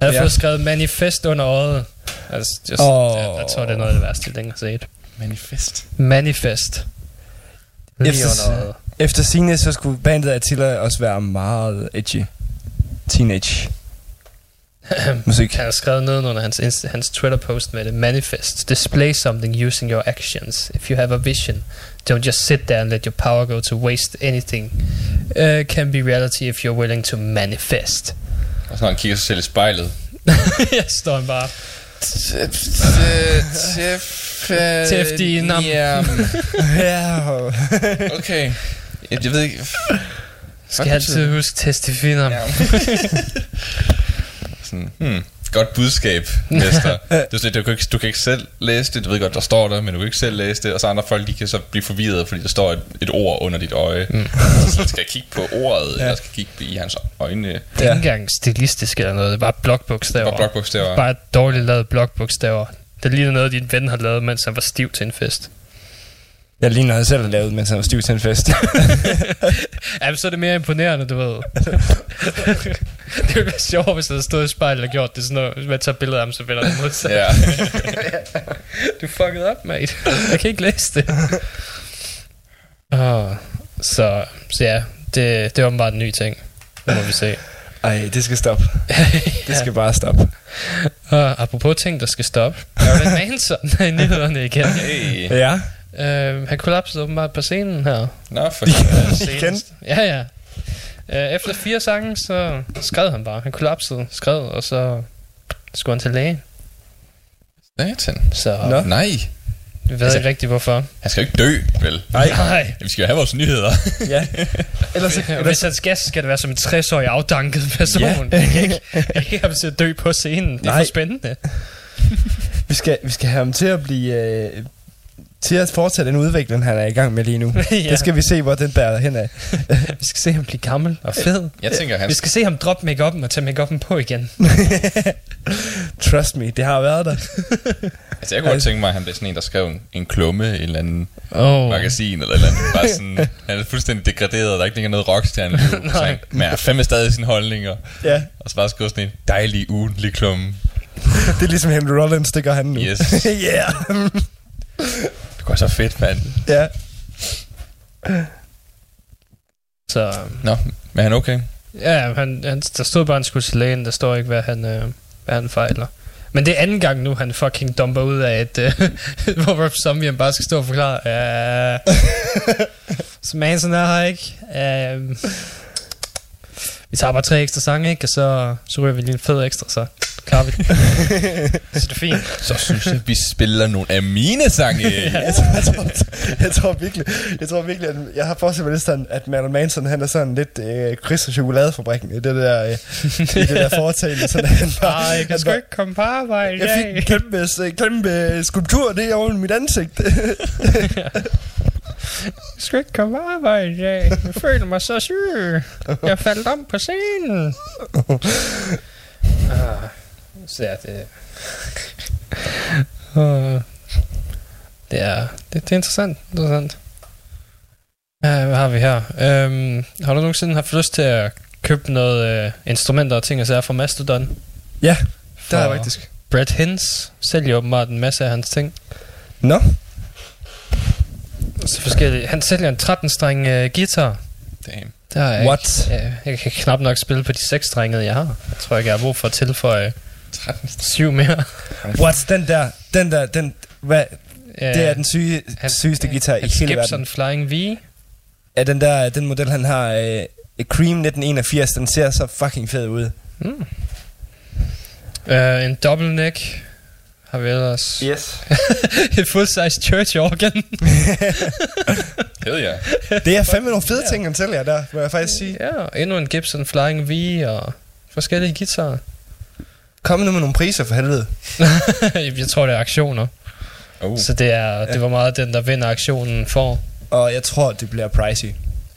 Han har Ja. fået skrevet manifest under øjet. Altså, just, oh. jeg, jeg, tror, det er noget af det værste, jeg har set. Manifest. Manifest. Efter-. Efter sine så skulle bandet Attila også være meget edgy. Teenage musik. Han har skrevet ned under hans, hans Twitter-post med det. Manifest. Display something using your actions. If you have a vision, don't just sit there and let your power go to waste. Anything uh, can be reality if you're willing to manifest. Og så når han kigger sig selv i spejlet. Jeg står bare. Tæftige nam. Ja. Okay. Jeg, ved ikke... Skal jeg altid huske testifiner. Ja. Sådan, hmm, godt budskab, mester. det er sådan, du, kan ikke, du kan ikke selv læse det, du ved godt, der står der, men du kan ikke selv læse det, og så andre folk, de kan så blive forvirret, fordi der står et, et ord under dit øje. Mm. Så skal kigge på ordet, ja. eller skal kigge i hans øjne. Det er ikke engang stilistisk eller noget. Det er bare blokbogstaver. Bare blokbogstaver. Bare dårligt lavet blokbogstaver. Det ligner noget, din ven har lavet, mens han var stiv til en fest. Jeg ligner jeg selv har lavet, mens han var stiv til en fest. Ja, men så er det mere imponerende, du ved. det ville være sjovt, hvis der stod i spejlet og gjort det sådan noget. Hvis man tager billeder af ham, så vender det modsat. Ja. Du fucked up, mate. Jeg kan ikke læse det. oh, så, så ja, det, det er åbenbart en ny ting. Nu må vi se. Ej, det skal stoppe. Det skal bare stoppe. Og apropos ting, der skal stoppe. Marilyn Manson er i nyhederne igen. Hey. Ja. Uh, han kollapsede åbenbart på scenen her. Nå, for Igen. Ja, ja. Uh, efter fire sange, så skred han bare. Han kollapsede, skred, og så skulle han til læge. Satan. Så Nå. Nej, vi ved Altså- ikke rigtigt, hvorfor. han skal jo ikke dø, vel? Nej. Nej. Vi skal jo have vores nyheder. Ja. Ellers, Hvis han skal, så skal det være som en 60-årig afdanket person. Ja. Ja. Jeg kan ikke, jeg kan ikke have ham til at dø på scenen. Det er Nej. for spændende. vi, skal, vi skal have ham til at blive... Øh, til at fortsætte den udvikling, han er i gang med lige nu. ja. Det skal vi se, hvor den bærer hen af. Vi skal se ham blive gammel og fed. Jeg tænker, han Vi skal se ham droppe make og tage make på igen. Trust me, det har været der. Altså, jeg kunne godt tænke mig, at han blev sådan en, der skrev en, en klumme i en eller anden Oh. magasin, eller eller andet. Bare sådan, han er fuldstændig degraderet, der er ikke længere noget rockstjerne liv. han, men han er fandme stadig sine holdninger. Ja, Og så bare skrive sådan en dejlig ugentlig klumme. det er ligesom Henry Rollins, det gør han nu. Yes. yeah. Det går så fedt, mand. ja. Så Nå, men er han okay? ja, han, han, der stod bare, han skulle til lægen. Der står ikke, hvad han, øh, hvad han fejler. Men det er anden gang nu, han fucking dumper ud af, at uh, hvor Rob Zombie bare skal stå og forklare. Ja, så Manson er her ikke. Uh, vi tager bare tre ekstra sange, ikke? Og så, så ryger vi lige en fed ekstra, så klarer vi det. så det er fint. Så synes jeg, vi spiller nogle af mine sange. jeg, tror, jeg, tror, jeg tror virkelig, jeg tror virkelig, at jeg har forestillet mig lidt sådan, at Marilyn Manson, han er sådan lidt øh, Chris og chokoladefabrikken i det der, øh, i det der foretagende, sådan han bare, Ej, jeg kan sgu ikke komme på arbejde jeg fik en kæmpe, kæmpe skulptur, det er oven i mit ansigt. Jeg skal ikke komme på arbejde i dag. Jeg føler mig så syg. Jeg faldt om på scenen. ah, så ja, det... Uh, det er, det, det er interessant. interessant. Uh, hvad har vi her? Um, har du nogensinde haft lyst til at købe noget uh, instrumenter og ting og sager fra Mastodon? ja, det har jeg faktisk. Brad Hins sælger åbenbart en masse af hans ting. Nå, Så forskellige. Han sælger en 13-streng uh, guitar. Damn. Der er jeg What? Ikke, ja, jeg kan knap nok spille på de seks stringede, jeg har. Jeg tror ikke, jeg har brug for at tilføje 13 syv mere. what, den der, den der, den, hvad, det er den syge, han- sygeste guitar i Hans hele Gibson verden. Flying V. Ja, den der, den model, han har, øh, Cream 1981, den ser så fucking fed ud. Mm. Uh, en double neck har vi ellers. Yes. Et full-size church organ. Hell ja. Det er fandme nogle fede ting, han sælger der, må jeg faktisk sige. ja, og endnu en Gibson Flying V og forskellige guitarer. Kom nu med nogle priser for helvede. jeg tror, det er aktioner. Oh. Så det, er, det var meget den, der vinder aktionen for. Og jeg tror, det bliver pricey.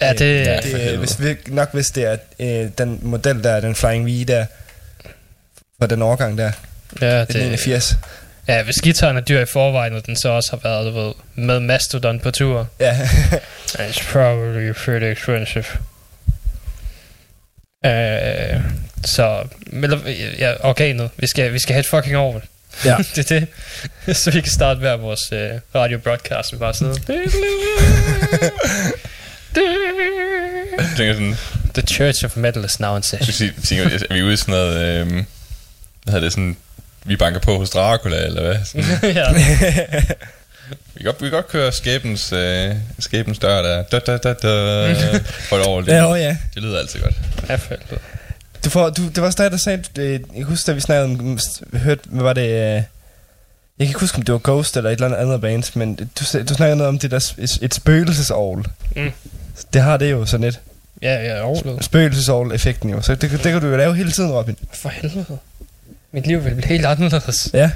Ja, det, Ja. ja. Det, hvis vi, nok hvis det er øh, den model der, den Flying V der, for den årgang der, ja, det, det, 81. ja, hvis gitaren er dyr i forvejen, og den så også har været du ved, med Mastodon på tur, Ja, It's probably pretty expensive. Uh, så, eller, ja, organet. Vi skal, vi skal have et fucking orgel. Ja. det er det. så vi kan starte hver vores uh, radio broadcast med bare sådan noget. Jeg tænker sådan, The Church of Metal is now in session. jeg tænker, er vi ude i sådan noget, øhm, hvad hedder det, sådan, vi banker på hos Dracula, eller hvad? Sådan, ja. vi, kan godt, vi kan godt køre skæbens, øh, skæbens dør der. Da, da, da, da, for et år. Det, ja, oh, ja. det lyder altid godt. Ja, for helvede. Du får, du, det var også dig, der sagde, øh, jeg kan huske, da vi snakkede om, hørte, hvad var det, øh, jeg kan ikke huske, om det var Ghost eller et eller andet andet band, men du, du snakkede noget om det der, et, et spøgelsesovl. Mm. Det har det jo sådan et. Ja, ja, orglet. Spøgelsesovl-effekten jo, så det, det kan du jo lave hele tiden, Robin. For helvede. Mit liv vil blive helt anderledes. Ja.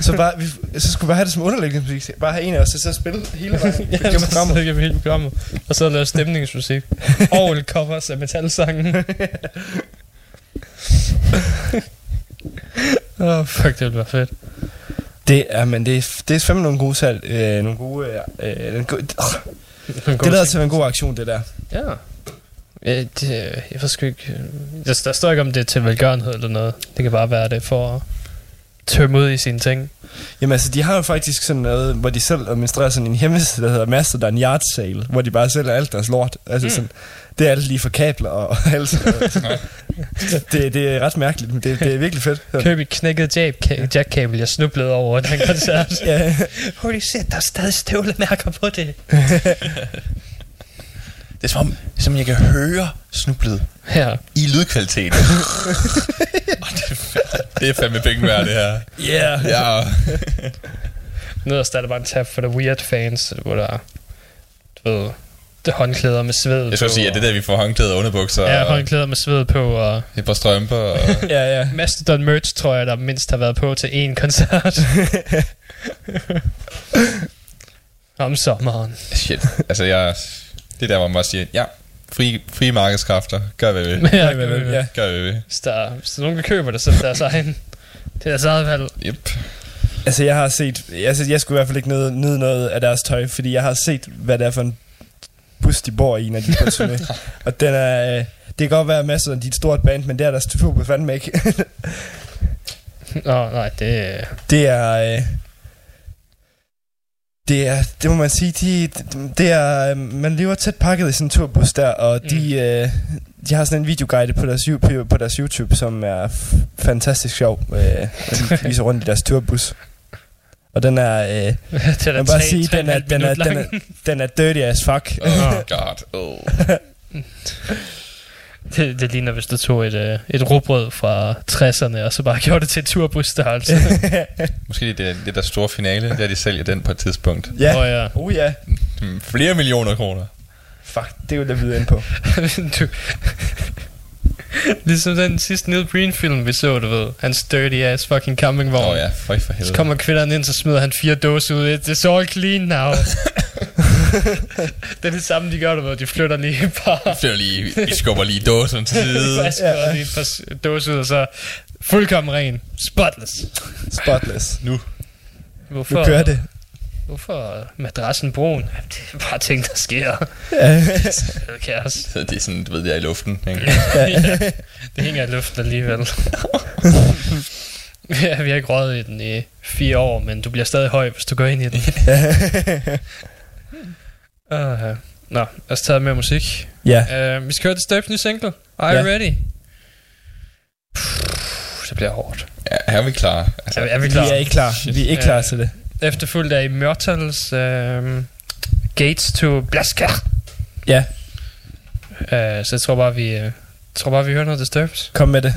Så, bare, vi, så skulle vi bare have det som underlægning musik. Bare have en af os, og så spille hele vejen. Ja, Gennem så programmet. vi hele programmet. Og så lave stemningsmusik. Orgel covers af metalsangen. Åh, oh, fuck, det ville være fedt. Det er, men det er, det er fandme nogle gode salg. Øh, nogle gode... Øh, øh, go- oh, det lader til at være en god aktion, det der. Ja. Ja, det, jeg sgu ikke... Der, der står ikke om det er til velgørenhed eller noget. Det kan bare være det for tømme ud i sine ting. Jamen altså, de har jo faktisk sådan noget, hvor de selv administrerer sådan en hjemmeside, der hedder Mastodon Yard Sale, hvor de bare sælger alt deres lort. Altså mm. sådan, det er alt lige for kabler og, og alt sådan noget. det, det er ret mærkeligt, men det, det er virkelig fedt. Sådan. Køb et knækket jack- jackkabel, jeg snublede over den koncert. Ja, Holy shit, der er stadig støvlemærker på det. Er som om, som jeg kan høre snublet Ja. i lydkvaliteten. Og det, er fandme- det er fandme penge værd, det her. yeah. Ja, Nederst er der bare en tab for the weird fans, hvor der er, du ved, det er håndklæder med sved jeg skal på, sige, at det er der, vi får håndklæder og underbukser Ja, og håndklæder med sved på, og et par strømper. Og ja, ja. Mastodon merch, tror jeg, der mindst har været på til én koncert. Om sommeren. shit. Altså, jeg, det er der, hvor man bare siger, ja, frie, frie markedskræfter, gør hvad vi vil. Ja, Ja, ja, ja. Gør hvad vi vil. Hvis der, hvis der er nogen, der køber det, så er det deres egen. Det er deres eget valg. Yep. Altså, jeg har set... Altså, jeg skulle i hvert fald ikke nyde, nyde noget af deres tøj, fordi jeg har set, hvad det er for en bus, de bor i, når de er på turné. Og den er... øh, Det kan godt være masser af dit stort band, men det er deres på fandme ikke. Nå, nej, det det er... øh, Det er, det må man sige, de, det er, man lever tæt pakket i sådan en turbus der, og de, øh, de har sådan en videoguide på deres, på, deres YouTube, som er fantastisk sjov. Øh, de viser rundt i deres turbus. Og den er, øh, det er må bare tre- sige, tre den er, den, er, den, er, den er dirty as fuck. Oh god. Oh. Det, det ligner, hvis du tog et, øh, et rugbrød fra 60'erne, og så bare gjorde det til et turbusstørrelse. Måske det er det der store finale, der de sælger den på et tidspunkt. ja. Åh ja. Oh ja. Flere millioner kroner. Fuck, det vil jeg vide ind på. du, ligesom den sidste Neil Breen film, vi så, du ved. Hans dirty ass fucking campingvogn. Åh oh, ja, for Så helvede. kommer kvinderne ind, så smider han fire dåser ud. It's all clean now. det er det samme, de gør, du ved. De flytter lige et par Flytter lige, I skubber lige dåsen til side. flasker og lige et par dåser ud, og så fuldkommen ren. Spotless. Spotless. Nu. Hvorfor, Nu kører det. Hvorfor er madrassen brun? Jamen, Det er bare ting, der sker. Ja. Det er kaos. Så det er sådan, du ved, det er i luften. Ikke? ja, det hænger i luften alligevel. ja, vi har ikke røget i den i fire år, men du bliver stadig høj, hvis du går ind i den. Uh, nå, lad os tage mere musik. ja. Uh, vi skal høre Disturbed nye single. Are you Ja. ready? Puh, Det bliver hårdt. Ja, her er vi klar. Altså, Er, er vi Vi klar? er ikke klar. Vi er ikke klar til det. Efterfulgt af Immortals uh, Gates to Blasker. Ja, Uh, så jeg tror bare, vi, uh, tror bare, vi hører noget Disturbed. kom med det.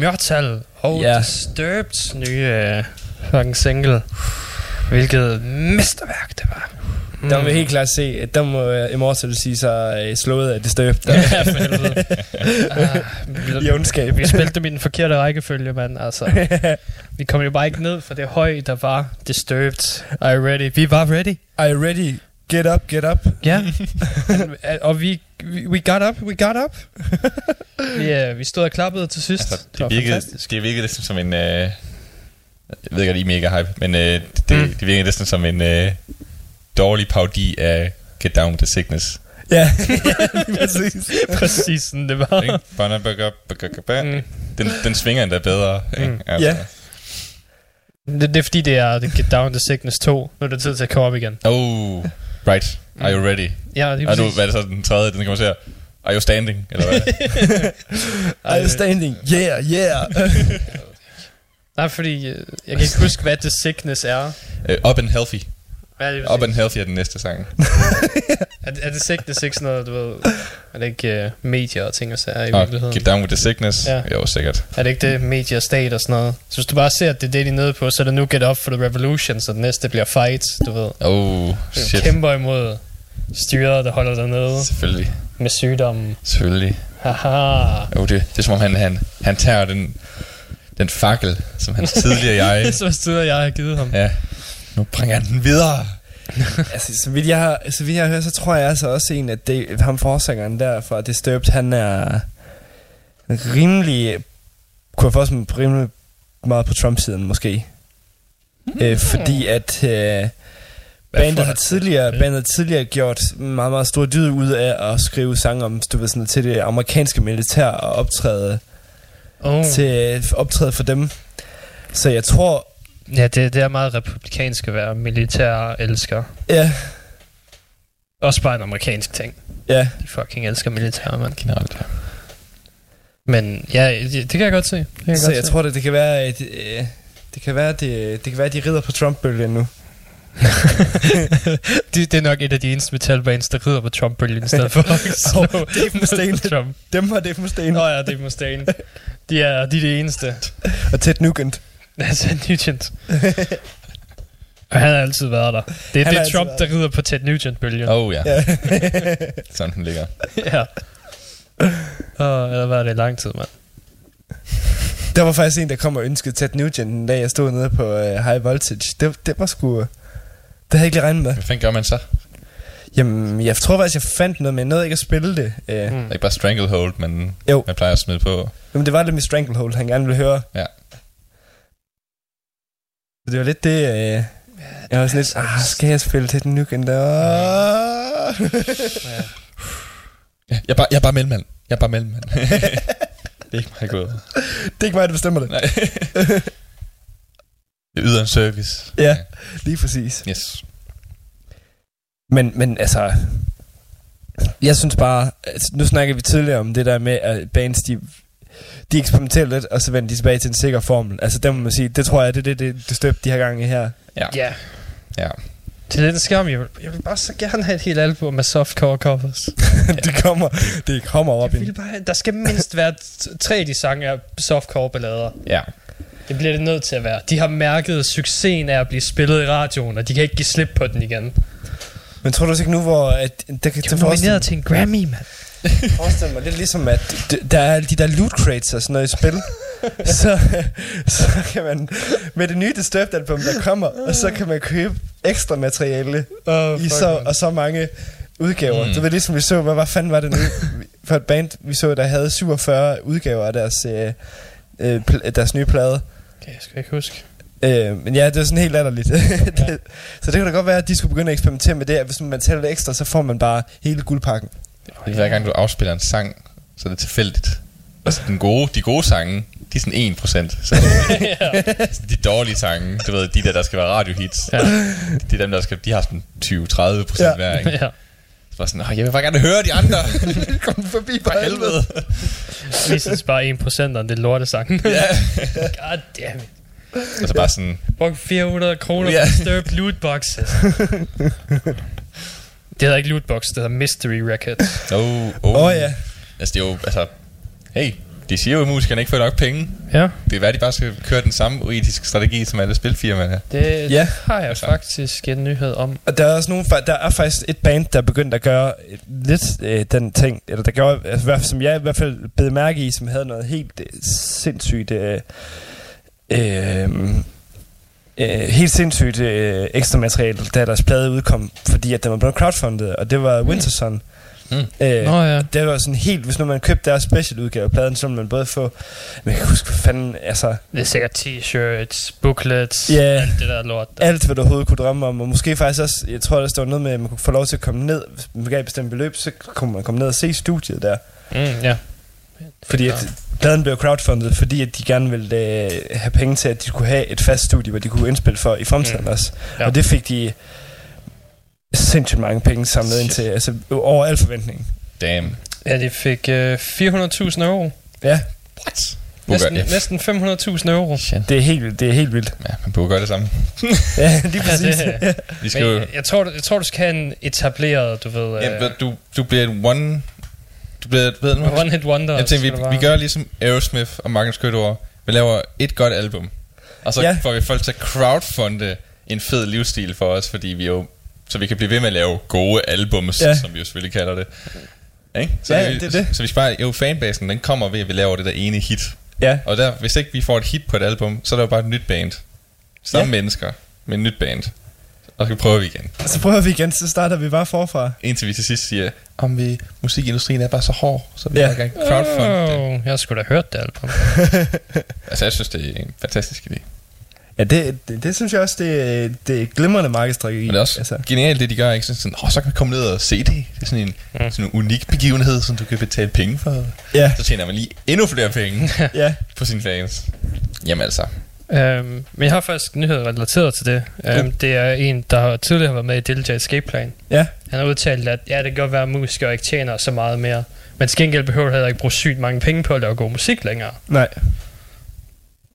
Immortal og yeah. Disturbed's nye uh, fucking single. Hvilket mesterværk det var. Der må vi helt klart se, at der må uh, Immortal sige sig uh, slået af Disturbed. Der. Ja, for helvede. uh, I ondskab. vi spillede dem i den forkerte rækkefølge, mand. Altså, vi kom jo bare ikke ned for det høj, der var Disturbed. Are you ready? Vi var ready. Are you ready? Get up, get up. Ja. og vi, vi, we got up, we got up. vi, uh, vi stod og klappede til sidst. Altså, det det, virkede, fantastisk. det virkede næsten som en... Øh, jeg ved godt, I er mega hype, men øh, det, det, Mm. det virkede næsten som en øh, dårlig parodi af Get Down with the Sickness. Ja, præcis. Præcis sådan det var. Mm. Den, den svinger endda bedre. Ikke? Mm. Altså. Ja. Det, det er fordi, det er The Get Down to Sickness 2. Nu er det tid til at komme op igen. Oh, right. Are you ready? Ja, det er Og nu, præcis. hvad er det så den tredje, den kommer til at... Are you standing? Eller hvad? Are you standing? Yeah, yeah. Nej, fordi øh, jeg kan ikke huske, hvad The Sickness er. uh, up and Healthy. Er det, Up and Healthy er den næste sang. er, er The Sickness ikke sådan noget, du ved... Er det ikke uh, medier og ting og sager i Og virkeligheden? Get Down with the Sickness. Ja. Ja. Jo, sikkert. Er det ikke det medier og stat og sådan noget? Så hvis du bare ser, at det er det, de er nede på, så er det nu Get Up for the Revolution, så det næste bliver Fight, du ved. Oh, Du shit. kæmper imod styret, der holder dig nede Selvfølgelig. med sygdommen. Selvfølgelig. Haha. Jo, det, det er som om han, han, han tager den, den fakkel, som hans tidligere jeg... Så styrer jeg har givet ham. Ja, nu bringer han den videre. altså, så vidt jeg har, så vidt jeg har hørt, så tror jeg altså også en, at det, ham forsangeren der fra Disturbed, han er rimelig, kunne jeg mig, rimelig meget på Trump-siden måske. Mm. Øh, fordi at øh, bandet har, tidligere, bandet har tidligere gjort meget, meget stor dyd ud af at skrive sange om, du ved, sådan, til det amerikanske militær og optræde, Oh. til optræde for dem. Så jeg tror, Ja, det, det er meget republikansk at være militær elsker. ja, Også bare en amerikansk ting. ja, De fucking elsker militær, mand. Generelt. Men ja, det, det kan jeg godt se. Det kan jeg så godt jeg se. tror, det, det kan være, at, øh, det kan være, det, det kan være, at de rider på Trump-bølgen nu. det, det er nok et af de eneste metalbands, der rider på Trump-bølgen i stedet for slå Dave Mustaine. Trump. Dem har det Mustaine Nå ja, det er Mustaine. De er, de er det eneste. og Ted Nugent. Altså, Nugent. Og han har altid været der. Det er det Trump, der rider på Ted Nugent-bølgen. Oh ja, Ja. sådan den ligger. ja. Åh, eller hvad er det lang tid, mand? der var faktisk en, der kom og ønskede Ted Nugent, den dag jeg stod nede på uh, High Voltage. Det, det var sgu... Det havde jeg ikke lige regnet med. Hvad fanden gør man så? Jamen, jeg tror faktisk, jeg fandt noget, men jeg nåede ikke at spille det. Uh, mm. Ikke bare Stranglehold, men Jo. man plejer at smide på. Men det var det med Stranglehold, han gerne ville høre. Ja. Så det var lidt det... Uh, jeg var sådan lidt, ah, skal jeg spille Ted Nugent? Ah. Ja. Ja, jeg, er bare, jeg er bare mellemmand. Jeg er bare mellemmand. det er ikke mig gået. det er ikke mig, der bestemmer det. Nej. Jeg yder en service. Ja. Lige præcis. Yes. Men, men altså... Jeg synes bare... Altså, nu snakker vi tidligere om det der med, at bands, de, de eksperimenterer lidt, og så vender de tilbage til en sikker formel. Altså, der må man sige, det tror jeg, det er det, det, det støbte de her gange her. Ja. Ja. Ja. Det er lidt en skam. Jeg vil, jeg vil bare så gerne have et helt album med softcore covers. det kommer, det kommer op Jeg vil bare, der skal mindst være tre af de sange af softcore ballader. Ja. Det bliver det nødt til at være. De har mærket succesen af at blive spillet i radioen, og de kan ikke give slip på den igen. Men tror du også ikke nu, hvor... At, der kan De er nomineret til en Grammy, mand. forestille mig lidt ligesom, at der er de der loot crates og sådan noget i spil. så, så kan man med det nye Disturbed album, der kommer, og så kan man købe ekstra materiale Oh, i så, og så mange udgaver. Mm. Det var ligesom vi så, hvad, hvad fanden var det nu? For et band, vi så, der havde 47 udgaver af deres, øh, øh, deres nye plade. Okay, jeg skal ikke huske. Øh, men ja, det er sådan helt latterligt. det, så det kunne da godt være, at de skulle begynde at eksperimentere med det, at hvis man betaler lidt ekstra, så får man bare hele guldpakken. Det er hver gang du afspiller en sang, så er det tilfældigt. Altså, den gode, de gode sange, de er sådan 1%. Så ja. de dårlige sange, du ved, de der, der skal være radiohits, Ja. det er dem, der skal, de har sådan 20-30% Ja. ja. hver, ikke? ja. Så var sådan, "Åh, jeg vil bare gerne høre de andre. Kom forbi på For helvede. Vi synes bare 1% om det lorte sang. ja. God damn it. Og så bare sådan, Brug 400 kroner Ja. for Disturbed lootboxes. det hedder ikke lootbox, det hedder Mystery Records. oh, oh. Åh oh, ja. Altså, det er jo, altså... Hey, de siger jo, at musikerne ikke får nok penge. Ja, Det er værd, at de bare skal køre den samme uetiske strategi, som alle spilfirmaer. det Ja. har jeg faktisk en nyhed om. Og der er også nogle, der er faktisk et band, der er begyndt at gøre lidt øh, den ting, eller der gjorde, altså, i hvert fald- som jeg i hvert fald bed mærke i, som havde noget helt øh, sindssygt, øh, øh, øh, helt sindssygt øh, ekstra materiale, da deres plade udkom, fordi at den var blevet crowdfundet, og det var Winterson. Mm. Øh, Nå ja. det var sådan helt, hvis nu man købte deres special udgave af pladen, så ville man både få, jeg kan huske, hvad fanden, altså, Det er sikkert t-shirts, booklets, Ja. alt det der lort. Der. alt, hvad du overhovedet kunne drømme om, og måske faktisk også, jeg tror, der står noget med, at man kunne få lov til at komme ned, hvis man gav et bestemt beløb, så kunne man komme ned og se studiet der. Mm, ja. Fordi Ja. at pladen blev crowdfundet, fordi at de gerne ville øh, have penge til, at de kunne have et fast studie, hvor de kunne indspille for i fremtiden Mm. også. Ja. Ja. Og det fik de sindssygt mange penge samlet ind til, altså over al forventning. Damn. Ja, de fik øh, 400.000 euro. Ja, What? Næsten, ja. næsten 500.000 euro. Shit. det er helt, det er helt vildt. Ja, man burde gøre det samme. Ja, lige Ja, præcis. det, Vi skal jo... men, jeg, tror, du, jeg tror, du skal have en etableret, du ved... Ja, Øh, du, du bliver et one... Du bliver et, ved hvad? one hit wonder. Jeg det vi, vi gør ligesom Aerosmith og Martin Skytteår. Vi laver et godt album. Og så Ja. får vi folk til at crowdfunde en fed livsstil for os, fordi vi jo... Så vi kan blive ved med at lave gode albums, ja. Som vi jo selvfølgelig kalder det. Ikke? Så Ja, vi, det det. Så vi sparer, jo, fanbasen, den kommer ved, at vi laver det der ene hit. Ja, Og der, hvis ikke vi får et hit på et album, så er der jo bare et nyt band. Samme Ja. mennesker, men et nyt band. Og så prøver vi igen. og så prøver vi igen, så starter vi bare forfra. Indtil vi til sidst siger, om vi, musikindustrien er bare så hård, så vi Ja. ja. gerne crowdfund det. Oh, jeg skulle da hørt det album. Altså, jeg synes, det er en fantastisk idé. Ja, det, det, det synes jeg også, det, er- det er glimrende markedsstrategi. Men det er også altså. genialt, det de gør, ikke? Sådan, sådan, oh, så kan vi komme ned og se det. Det er sådan en, mm. sådan en unik begivenhed, som du kan betale penge for. Ja, Så tjener man lige endnu flere penge ja. på sine fans. Jamen altså. Øhm, men jeg har faktisk en nyhed relateret til det. Øhm, det er en, der tidligere har været med i Dillinger Escape Plan. Ja. Han har udtalt, at ja, det kan godt være, at musikere ikke tjener så meget mere. Men til gengæld behøver du heller ikke bruge sygt mange penge på at lave god musik længere. Nej.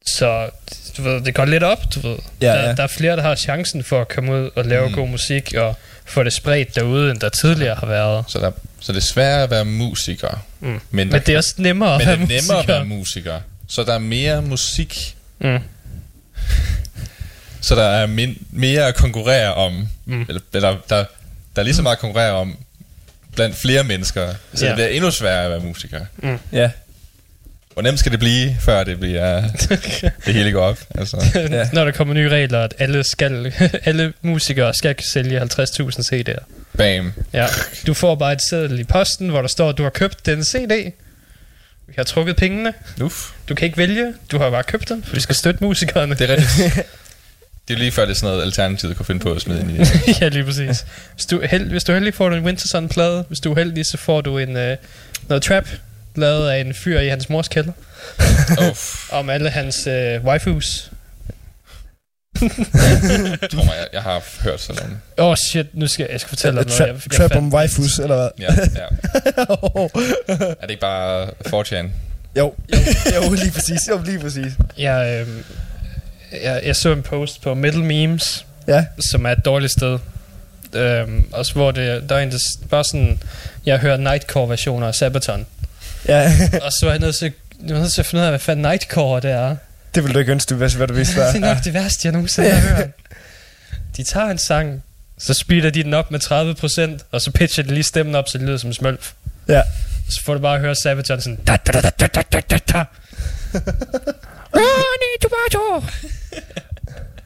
Så du ved, det går lidt op, du ved. Ja, der, ja. der er flere, der har chancen for at komme ud og lave mm. god musik og få det spredt derude, end der tidligere har været. Så, der, så det er svært at være musiker. Mm. Men, Men der, det er også nemmere men at det være er nemmere at være musiker. Så der er mere musik. Mm. Så der er min, mere at konkurrere om. Mm. Eller, eller der, der er lige så meget at konkurrere om blandt flere mennesker. Så Ja. det bliver endnu sværere at være musiker. Ja. Hvor nemt skal det blive, før det bliver det hele går op? Altså. Ja. Når der kommer nye regler, at alle, skal, alle musikere skal sælge 50.000 CD'er. Bam. Ja. Du får bare et seddel i posten, hvor der står, at du har købt den CD. Vi har trukket pengene. Uff. Du kan ikke vælge. Du har bare købt den, for vi skal støtte musikerne. Det er rigtigt. Det er lige før, det er sådan noget, alternativet kunne finde på at smide ind i det. ja, lige præcis. Hvis du, held, hvis du heldig, får du en Winterson-plade. Hvis du er heldig, så får du en, øh, noget trap, lavet af en fyr i hans mors kælder. Om alle hans øh, waifus. Tror mig, jeg, jeg har hørt sådan noget. Åh oh, shit, nu skal jeg, jeg skal fortælle dig noget. Trap, jeg, jeg trap om waifus, eller hvad? Ja, ja. Er det ikke bare 4chan? jo, jo, jo, lige præcis. Jo, lige præcis. Jeg, øh, jeg, jeg så en post på Metal Memes, Ja, som er et dårligt sted. Øhm, også hvor det, der er en, der bare sådan, jeg hører Nightcore-versioner af Sabaton. ja. og så var jeg nødt til, jeg var nødt til at finde ud af, hvad fanden Nightcore det er. Det ville du ikke ønske, vidste, hvad du vidste. det er nok det værste, jeg nogensinde har hørt. De tager en sang, så speeder de den op med 30%, og så pitcher de lige stemmen op, så det lyder som smølf. Ja. Så får du bare at høre Sabaton sådan... Da, da, da, da, da, da, da, da. Ronny Tomato!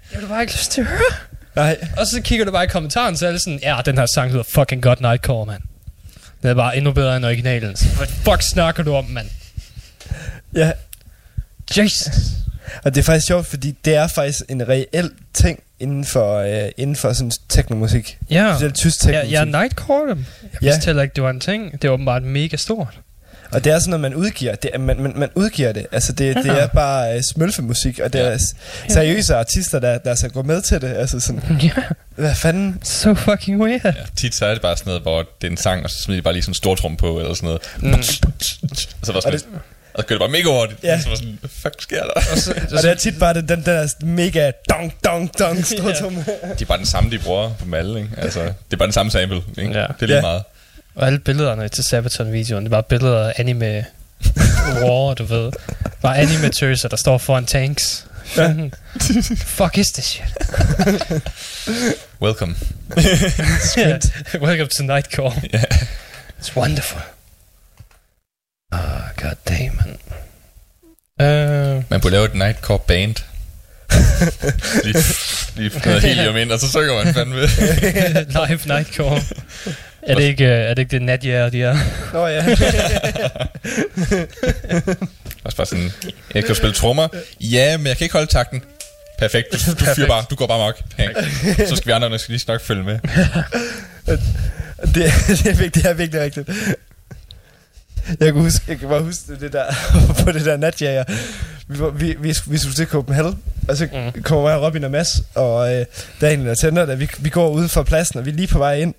Det har du bare ikke lyst til at høre. Nej. Og så kigger du bare i kommentaren, så er det sådan, ja, den her sang hedder fucking godt Nightcore, mand. Den er bare endnu bedre end originalen. Så Hvad fuck snakker du om, mand? Ja, Jesus. Og det er faktisk sjovt, fordi det er faktisk en reel ting inden for, øh, inden for sådan teknomusik. Ja. Specielt tysk Ja, teknomusik. jeg Nightcore dem. Jeg Ja. vidste heller ikke, det var en ting. Det er åbenbart mega stort. Og det er sådan noget, man udgiver. Det er, man, man, man udgiver det. Altså, det, det Ja. er bare uh, smølfemusik, og det er seriøse artister, der, der skal gå med til det. Altså sådan, Ja, hvad fanden? so fucking weird. Ja, tit så er det bare sådan noget, hvor det er en sang, og så smider de bare lige sådan en stortrum på, eller sådan noget. Mm. Og så var sådan, og så kører det bare mega hurtigt. Ja. Ja. Så var sådan, hvad fuck sker der? Og så, Og det er tit bare den, den der mega dong, dong, dong, stor Ja. Det er bare den samme, de bruger på alle, ikke? Altså, det er bare den samme sample, ikke? Ja. Det er lige Ja. meget. Og alle billederne til Sabaton-videoen, det var billeder af anime war, du ved. Bare animatøser, der står foran tanks. Fuck is this shit? Welcome. yeah. Welcome to Nightcore. Ja. It's wonderful. Ah, oh, god damn, man. Uh, Man burde lave et nightcore band. lige, lige noget helium ind, og så synger man fandme. live Nightcore. Er det ikke, øh, er det ikke det natjære, de er? Nå ja. Også bare sådan, jeg kan jo spille trommer. Ja, men jeg kan ikke holde takten. Perfekt, du, du, fyrer bare, du går bare mok. Så skal vi andre nok lige nok følge med. det, det, er virkelig, det er virkelig rigtigt. Jeg kan, huske, jeg kan bare huske det der, på det der natjager. Vi, var, vi, vi, vi skulle til Copenhagen, og så mm. kommer jeg og Robin og Mads, og øh, Daniel og Tænder, der, vi, vi går ude fra pladsen, og vi er lige på vej ind.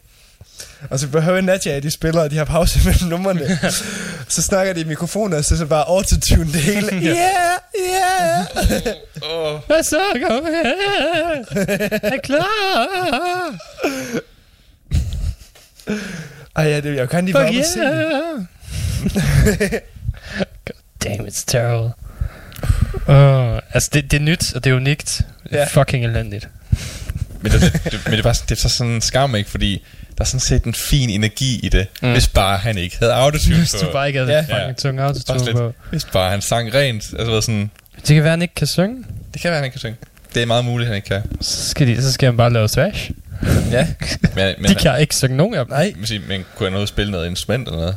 Og så behøver en natjager, de spiller, og de har pause mellem numrene. så snakker de i mikrofoner, og så er det bare autotune det hele. Yeah, yeah. Hvad så? Kom her. Er klar? Ej, ja, det, jeg kan lige Fuck bare se det. God damn, it's terrible. Uh, altså, det, det er nyt, og det er unikt. Det er Ja. fucking elendigt. Men det, det, men det, er bare, sådan- det er så sådan en skam, ikke? Fordi der er sådan set en fin energi i det, mm. hvis bare han ikke havde autotune Hvis på. du bare ikke havde Ja. fucking Ja. tung autotune på. Hvis bare han sang rent. Altså sådan, Det kan være, han ikke kan synge. det kan være, han ikke kan synge. Det er meget muligt, han ikke kan. Så skal, de, så skal han bare lave thrash. Ja. Men, men, De kan ikke synge nogen af dem. Nej. sige, men kunne han noget spille noget instrument eller noget?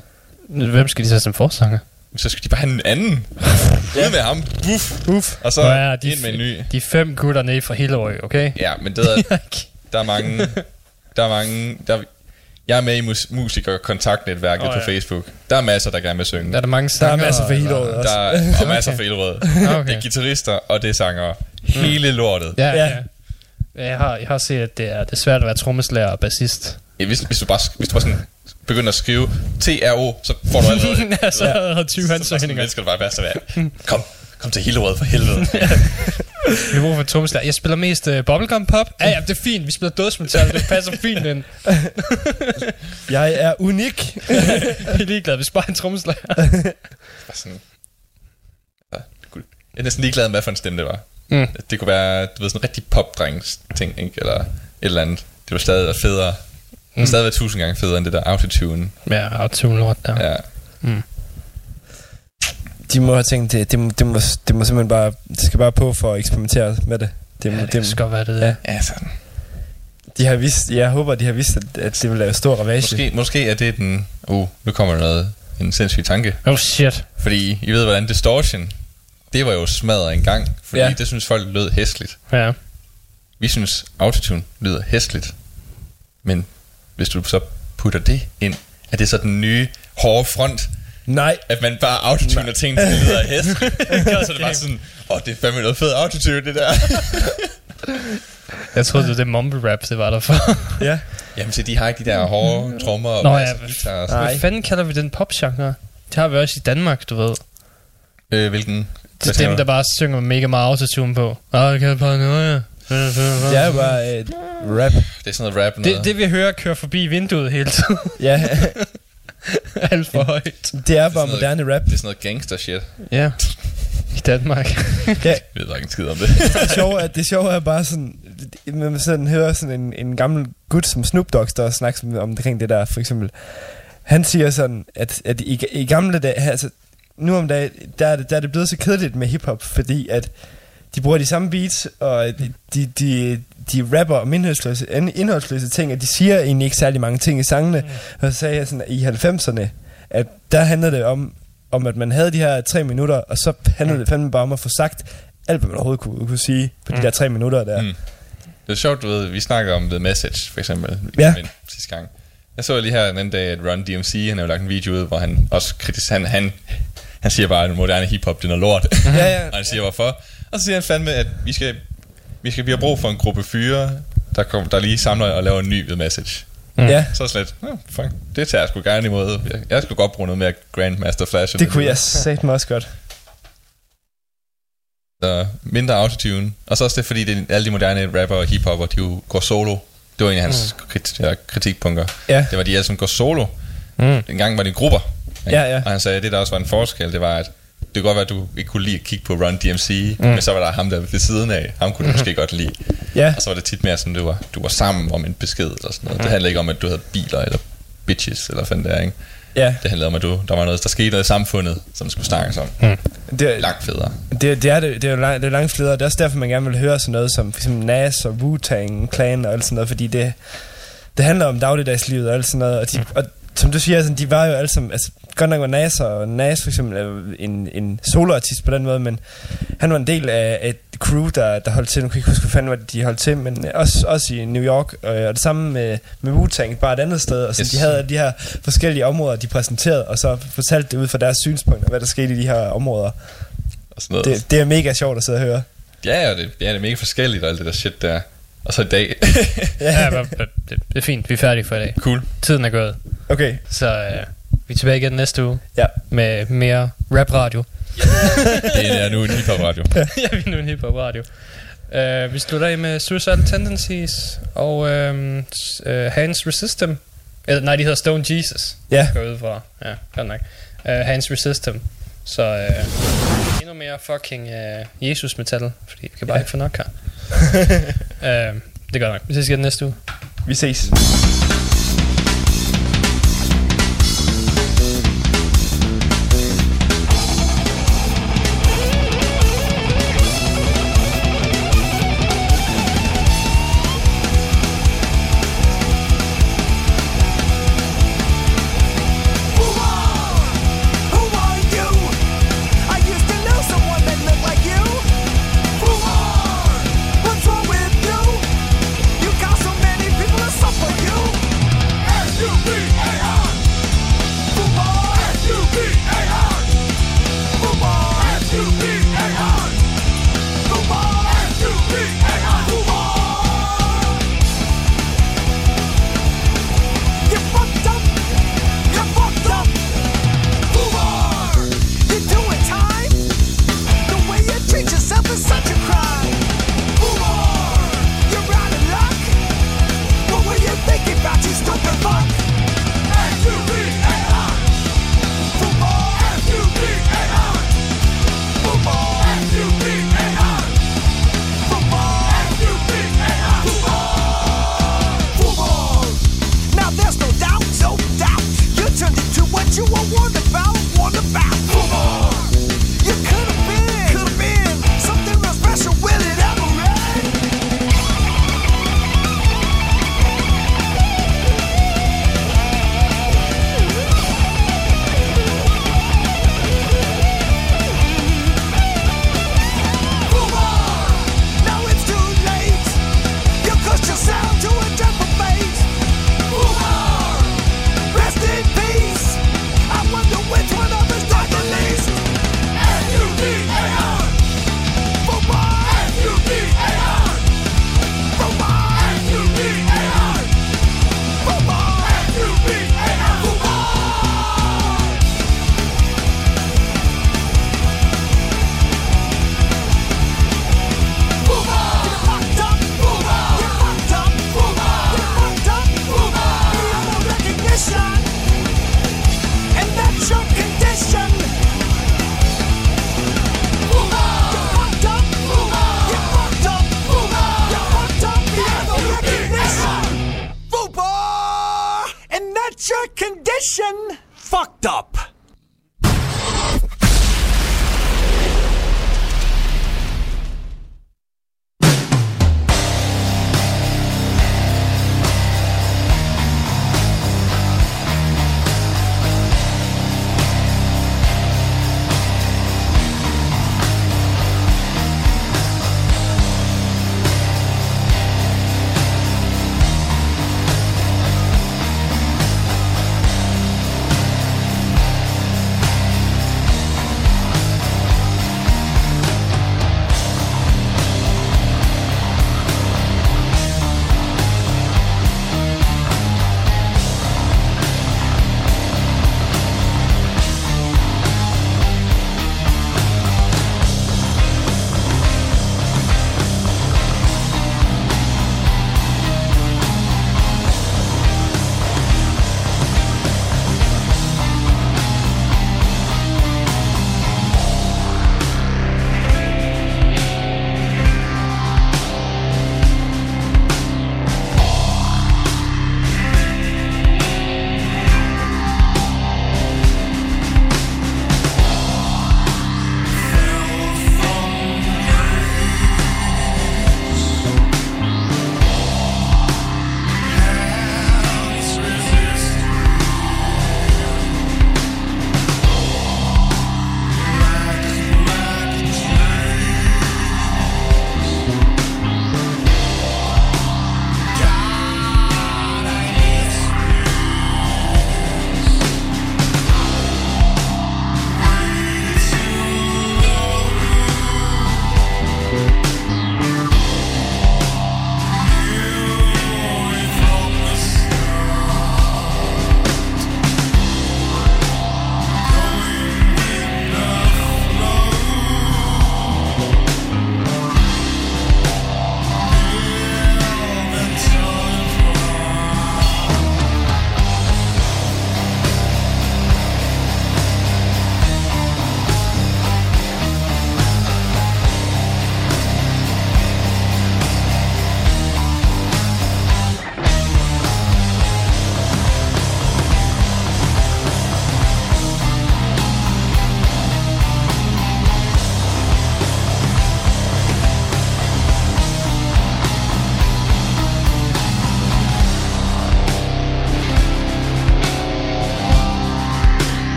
Hvem skal de så som forsanger? Så skal de bare have en anden. Ud med ham. Buff. Uff. Og så ja, de ind med en ny. De fem gutter nede fra Hillerød, okay? Ja, men det er, der er mange... Der er mange... Der, jeg er med i mus- musiker-kontaktnetværket oh, på ja. Facebook. Der er masser, der gerne vil synge. Der er der mange Der sanger. er masser for året også. Der er og masser for Ilderød. Okay. Det er guitarister, og det er sangere. Hele lortet. Ja, Ja. ja. ja. Jeg har, jeg har set, at det er, det er svært at være trommeslager og bassist. Ja, hvis, hvis, du bare, hvis du bare sådan begynder at skrive TRO, så får du allerede... ja, så har 20 så, så, ansøgninger. skal du bare være så der. Kom, kom til Hillerød for helvede. Brug for en trommeslager. Jeg spiller mest uh, bubblegum pop. Ja, ja, det er fint. Vi spiller dødsmetal. Det passer fint ind. Jeg er unik. Vi er ligeglade. Vi sparer en trommeslager. Bare sådan, ja, jeg er næsten ligeglad med, hvad for en stemme det var. Mm. Det kunne være, du ved, sådan en rigtig popdrengs ting, ikke? Eller et eller andet. Det var stadig være federe. Det Mm. var stadig være tusind gange federe end det der autotune. Ja, autotune lort der. Ja. De må have tænkt, det, det, må, det, må, det må simpelthen bare, det skal bare på for at eksperimentere med det. Det, må, Ja, det, det skal godt være det. Ja. Ja. Ja, sådan. de har vist, jeg håber, de har vist, at, at det vil lave stor ravage. Måske, måske er det den... Uh, nu kommer der noget. En sindssyg tanke. Oh shit. Fordi I ved, hvordan distortion... Det var jo smadret en gang. Fordi ja. det synes folk lød hæsligt. Ja. Vi synes, autotune lyder hæsligt. Men hvis du så putter det ind, er det så den nye hårde front, Nej, at man bare autotuner ting, der lyder hæsligt. så er det bare sådan, åh, oh, det er fandme noget fedt autotune, det der. Jeg troede, det var det mumble rap, det var der for. ja. Jamen, så de har ikke de der hårde trommer og Nå, ja, guitar. Nej. Hvad fanden kalder vi den popgenre? Det har vi også i Danmark, du ved. Øh, hvilken? Det er dem, der bare synger med mega meget autotune på. Åh, det kan jeg bare nu, ja. Det er jo bare et rap. Det er sådan noget rap noget. Det, det vi hører kører forbi vinduet hele tiden. Ja, Alt for højt. det er bare sådan noget- moderne rap. det er sådan noget gangster shit. Ja. I Danmark. Ja, Jeg ved ikke en skid om det. det sjove er, det sjove er bare sådan, man sådan hører sådan en, en gammel gut som Snoop Dogg, der snakker om, omkring det der, for eksempel. Han siger sådan, at, at i, i gamle dage, altså, nu om dagen, der er, det, der er det blevet så kedeligt med hiphop, fordi at de bruger de samme beats, og de, de, de, de rapper om indholdsløse, indholdsløse ting, og de siger egentlig ikke særlig mange ting i sangene. Mm. Og så sagde jeg sådan, i 90'erne, at der handlede det om, om at man havde de her tre minutter, og så handlede det fandme bare om at få sagt alt, hvad man overhovedet kunne, kunne sige på de Mm. der tre minutter der. Mm. Det er sjovt, du ved, vi snakker om The Message, for eksempel, Ja. men, sidste gang. Jeg så lige her den anden dag, at Run DMC, han har jo lagt en video ud, hvor han også kritisk, han, han, han siger bare, at moderne hiphop, det er noget lort. Ja, ja. og han siger, hvorfor? Og så siger han fandme, at vi skal, vi skal vi har brug for en gruppe fyre, der, kom, der lige samler og laver en ny The Message. Mm. Ja, Så det slet, oh, fuck, det tager jeg sgu gerne imod. Jeg, jeg skulle godt bruge noget mere Grandmaster Flash. det kunne jeg sagt mig også godt. Så mindre autotune. Og så også det, fordi det er alle de moderne rapper og hiphopper, de jo går solo. Det var en af hans mm. krit- ja, kritikpunkter. Ja. Det var, de alle som går solo. Mm. En gang var det i grupper. ikke? Ja, ja. Og han sagde, at det der også var en forskel, det var, at det kunne godt være, at du ikke kunne lide at kigge på Run DMC, mm. men så var der ham der ved siden af. Ham kunne du måske godt lide. Ja. Og så var det tit mere sådan, du var, du var sammen om en besked eller sådan noget. Det handlede ikke om, at du havde biler eller bitches eller hvad fanden det er, ikke? Ja, Det handlede om, at du, der var noget, der skete noget i samfundet, som skulle snakkes om. Mm. det, Langt federe. det, det, er, det, det er jo lang, det er langt flere. Det er også derfor, man gerne vil høre sådan noget som for eksempel Nas og Wu-Tang Clan og alt sådan noget, fordi det, det handler om dagligdagslivet og alt sådan noget. Og, de, og som du siger, sådan, de var jo alle sammen, altså godt nok var Nas og Nas for eksempel er en, en soloartist på den måde, men han var en del af et crew, der, der holdt til, nu kan jeg ikke huske, hvad fanden var det, de holdt til, men også, også i New York, og, og det samme med, med Wu-Tang, bare et andet sted, og så Yes. de havde de her forskellige områder, de præsenterede, og så fortalte det ud fra deres synspunkter, hvad der skete i de her områder. Og sådan noget. Det, det er mega sjovt at sidde og høre. Ja, og det, ja, det er mega forskelligt og alt det der shit der. Og så i dag. Ja, det, det er fint. Vi er færdige for i dag. cool. Tiden er gået. Okay, Så øh, vi er tilbage igen næste uge ja. med mere rap-radio. Det er nu en hiphop radio. ja, vi er nu en hiphop radio. Uh, vi slutter af med Suicidal Tendencies og um, uh, Hans Resistem. Eller, nej, de hedder Stone Jesus. Ja. Går ud fra. Ja, godt nok. Uh, Hans Resistem. Så uh, endnu mere fucking uh, Jesus metal, fordi vi kan bare Ja. ikke få nok her. uh, det gør nok. Vi ses igen næste uge. Vi ses.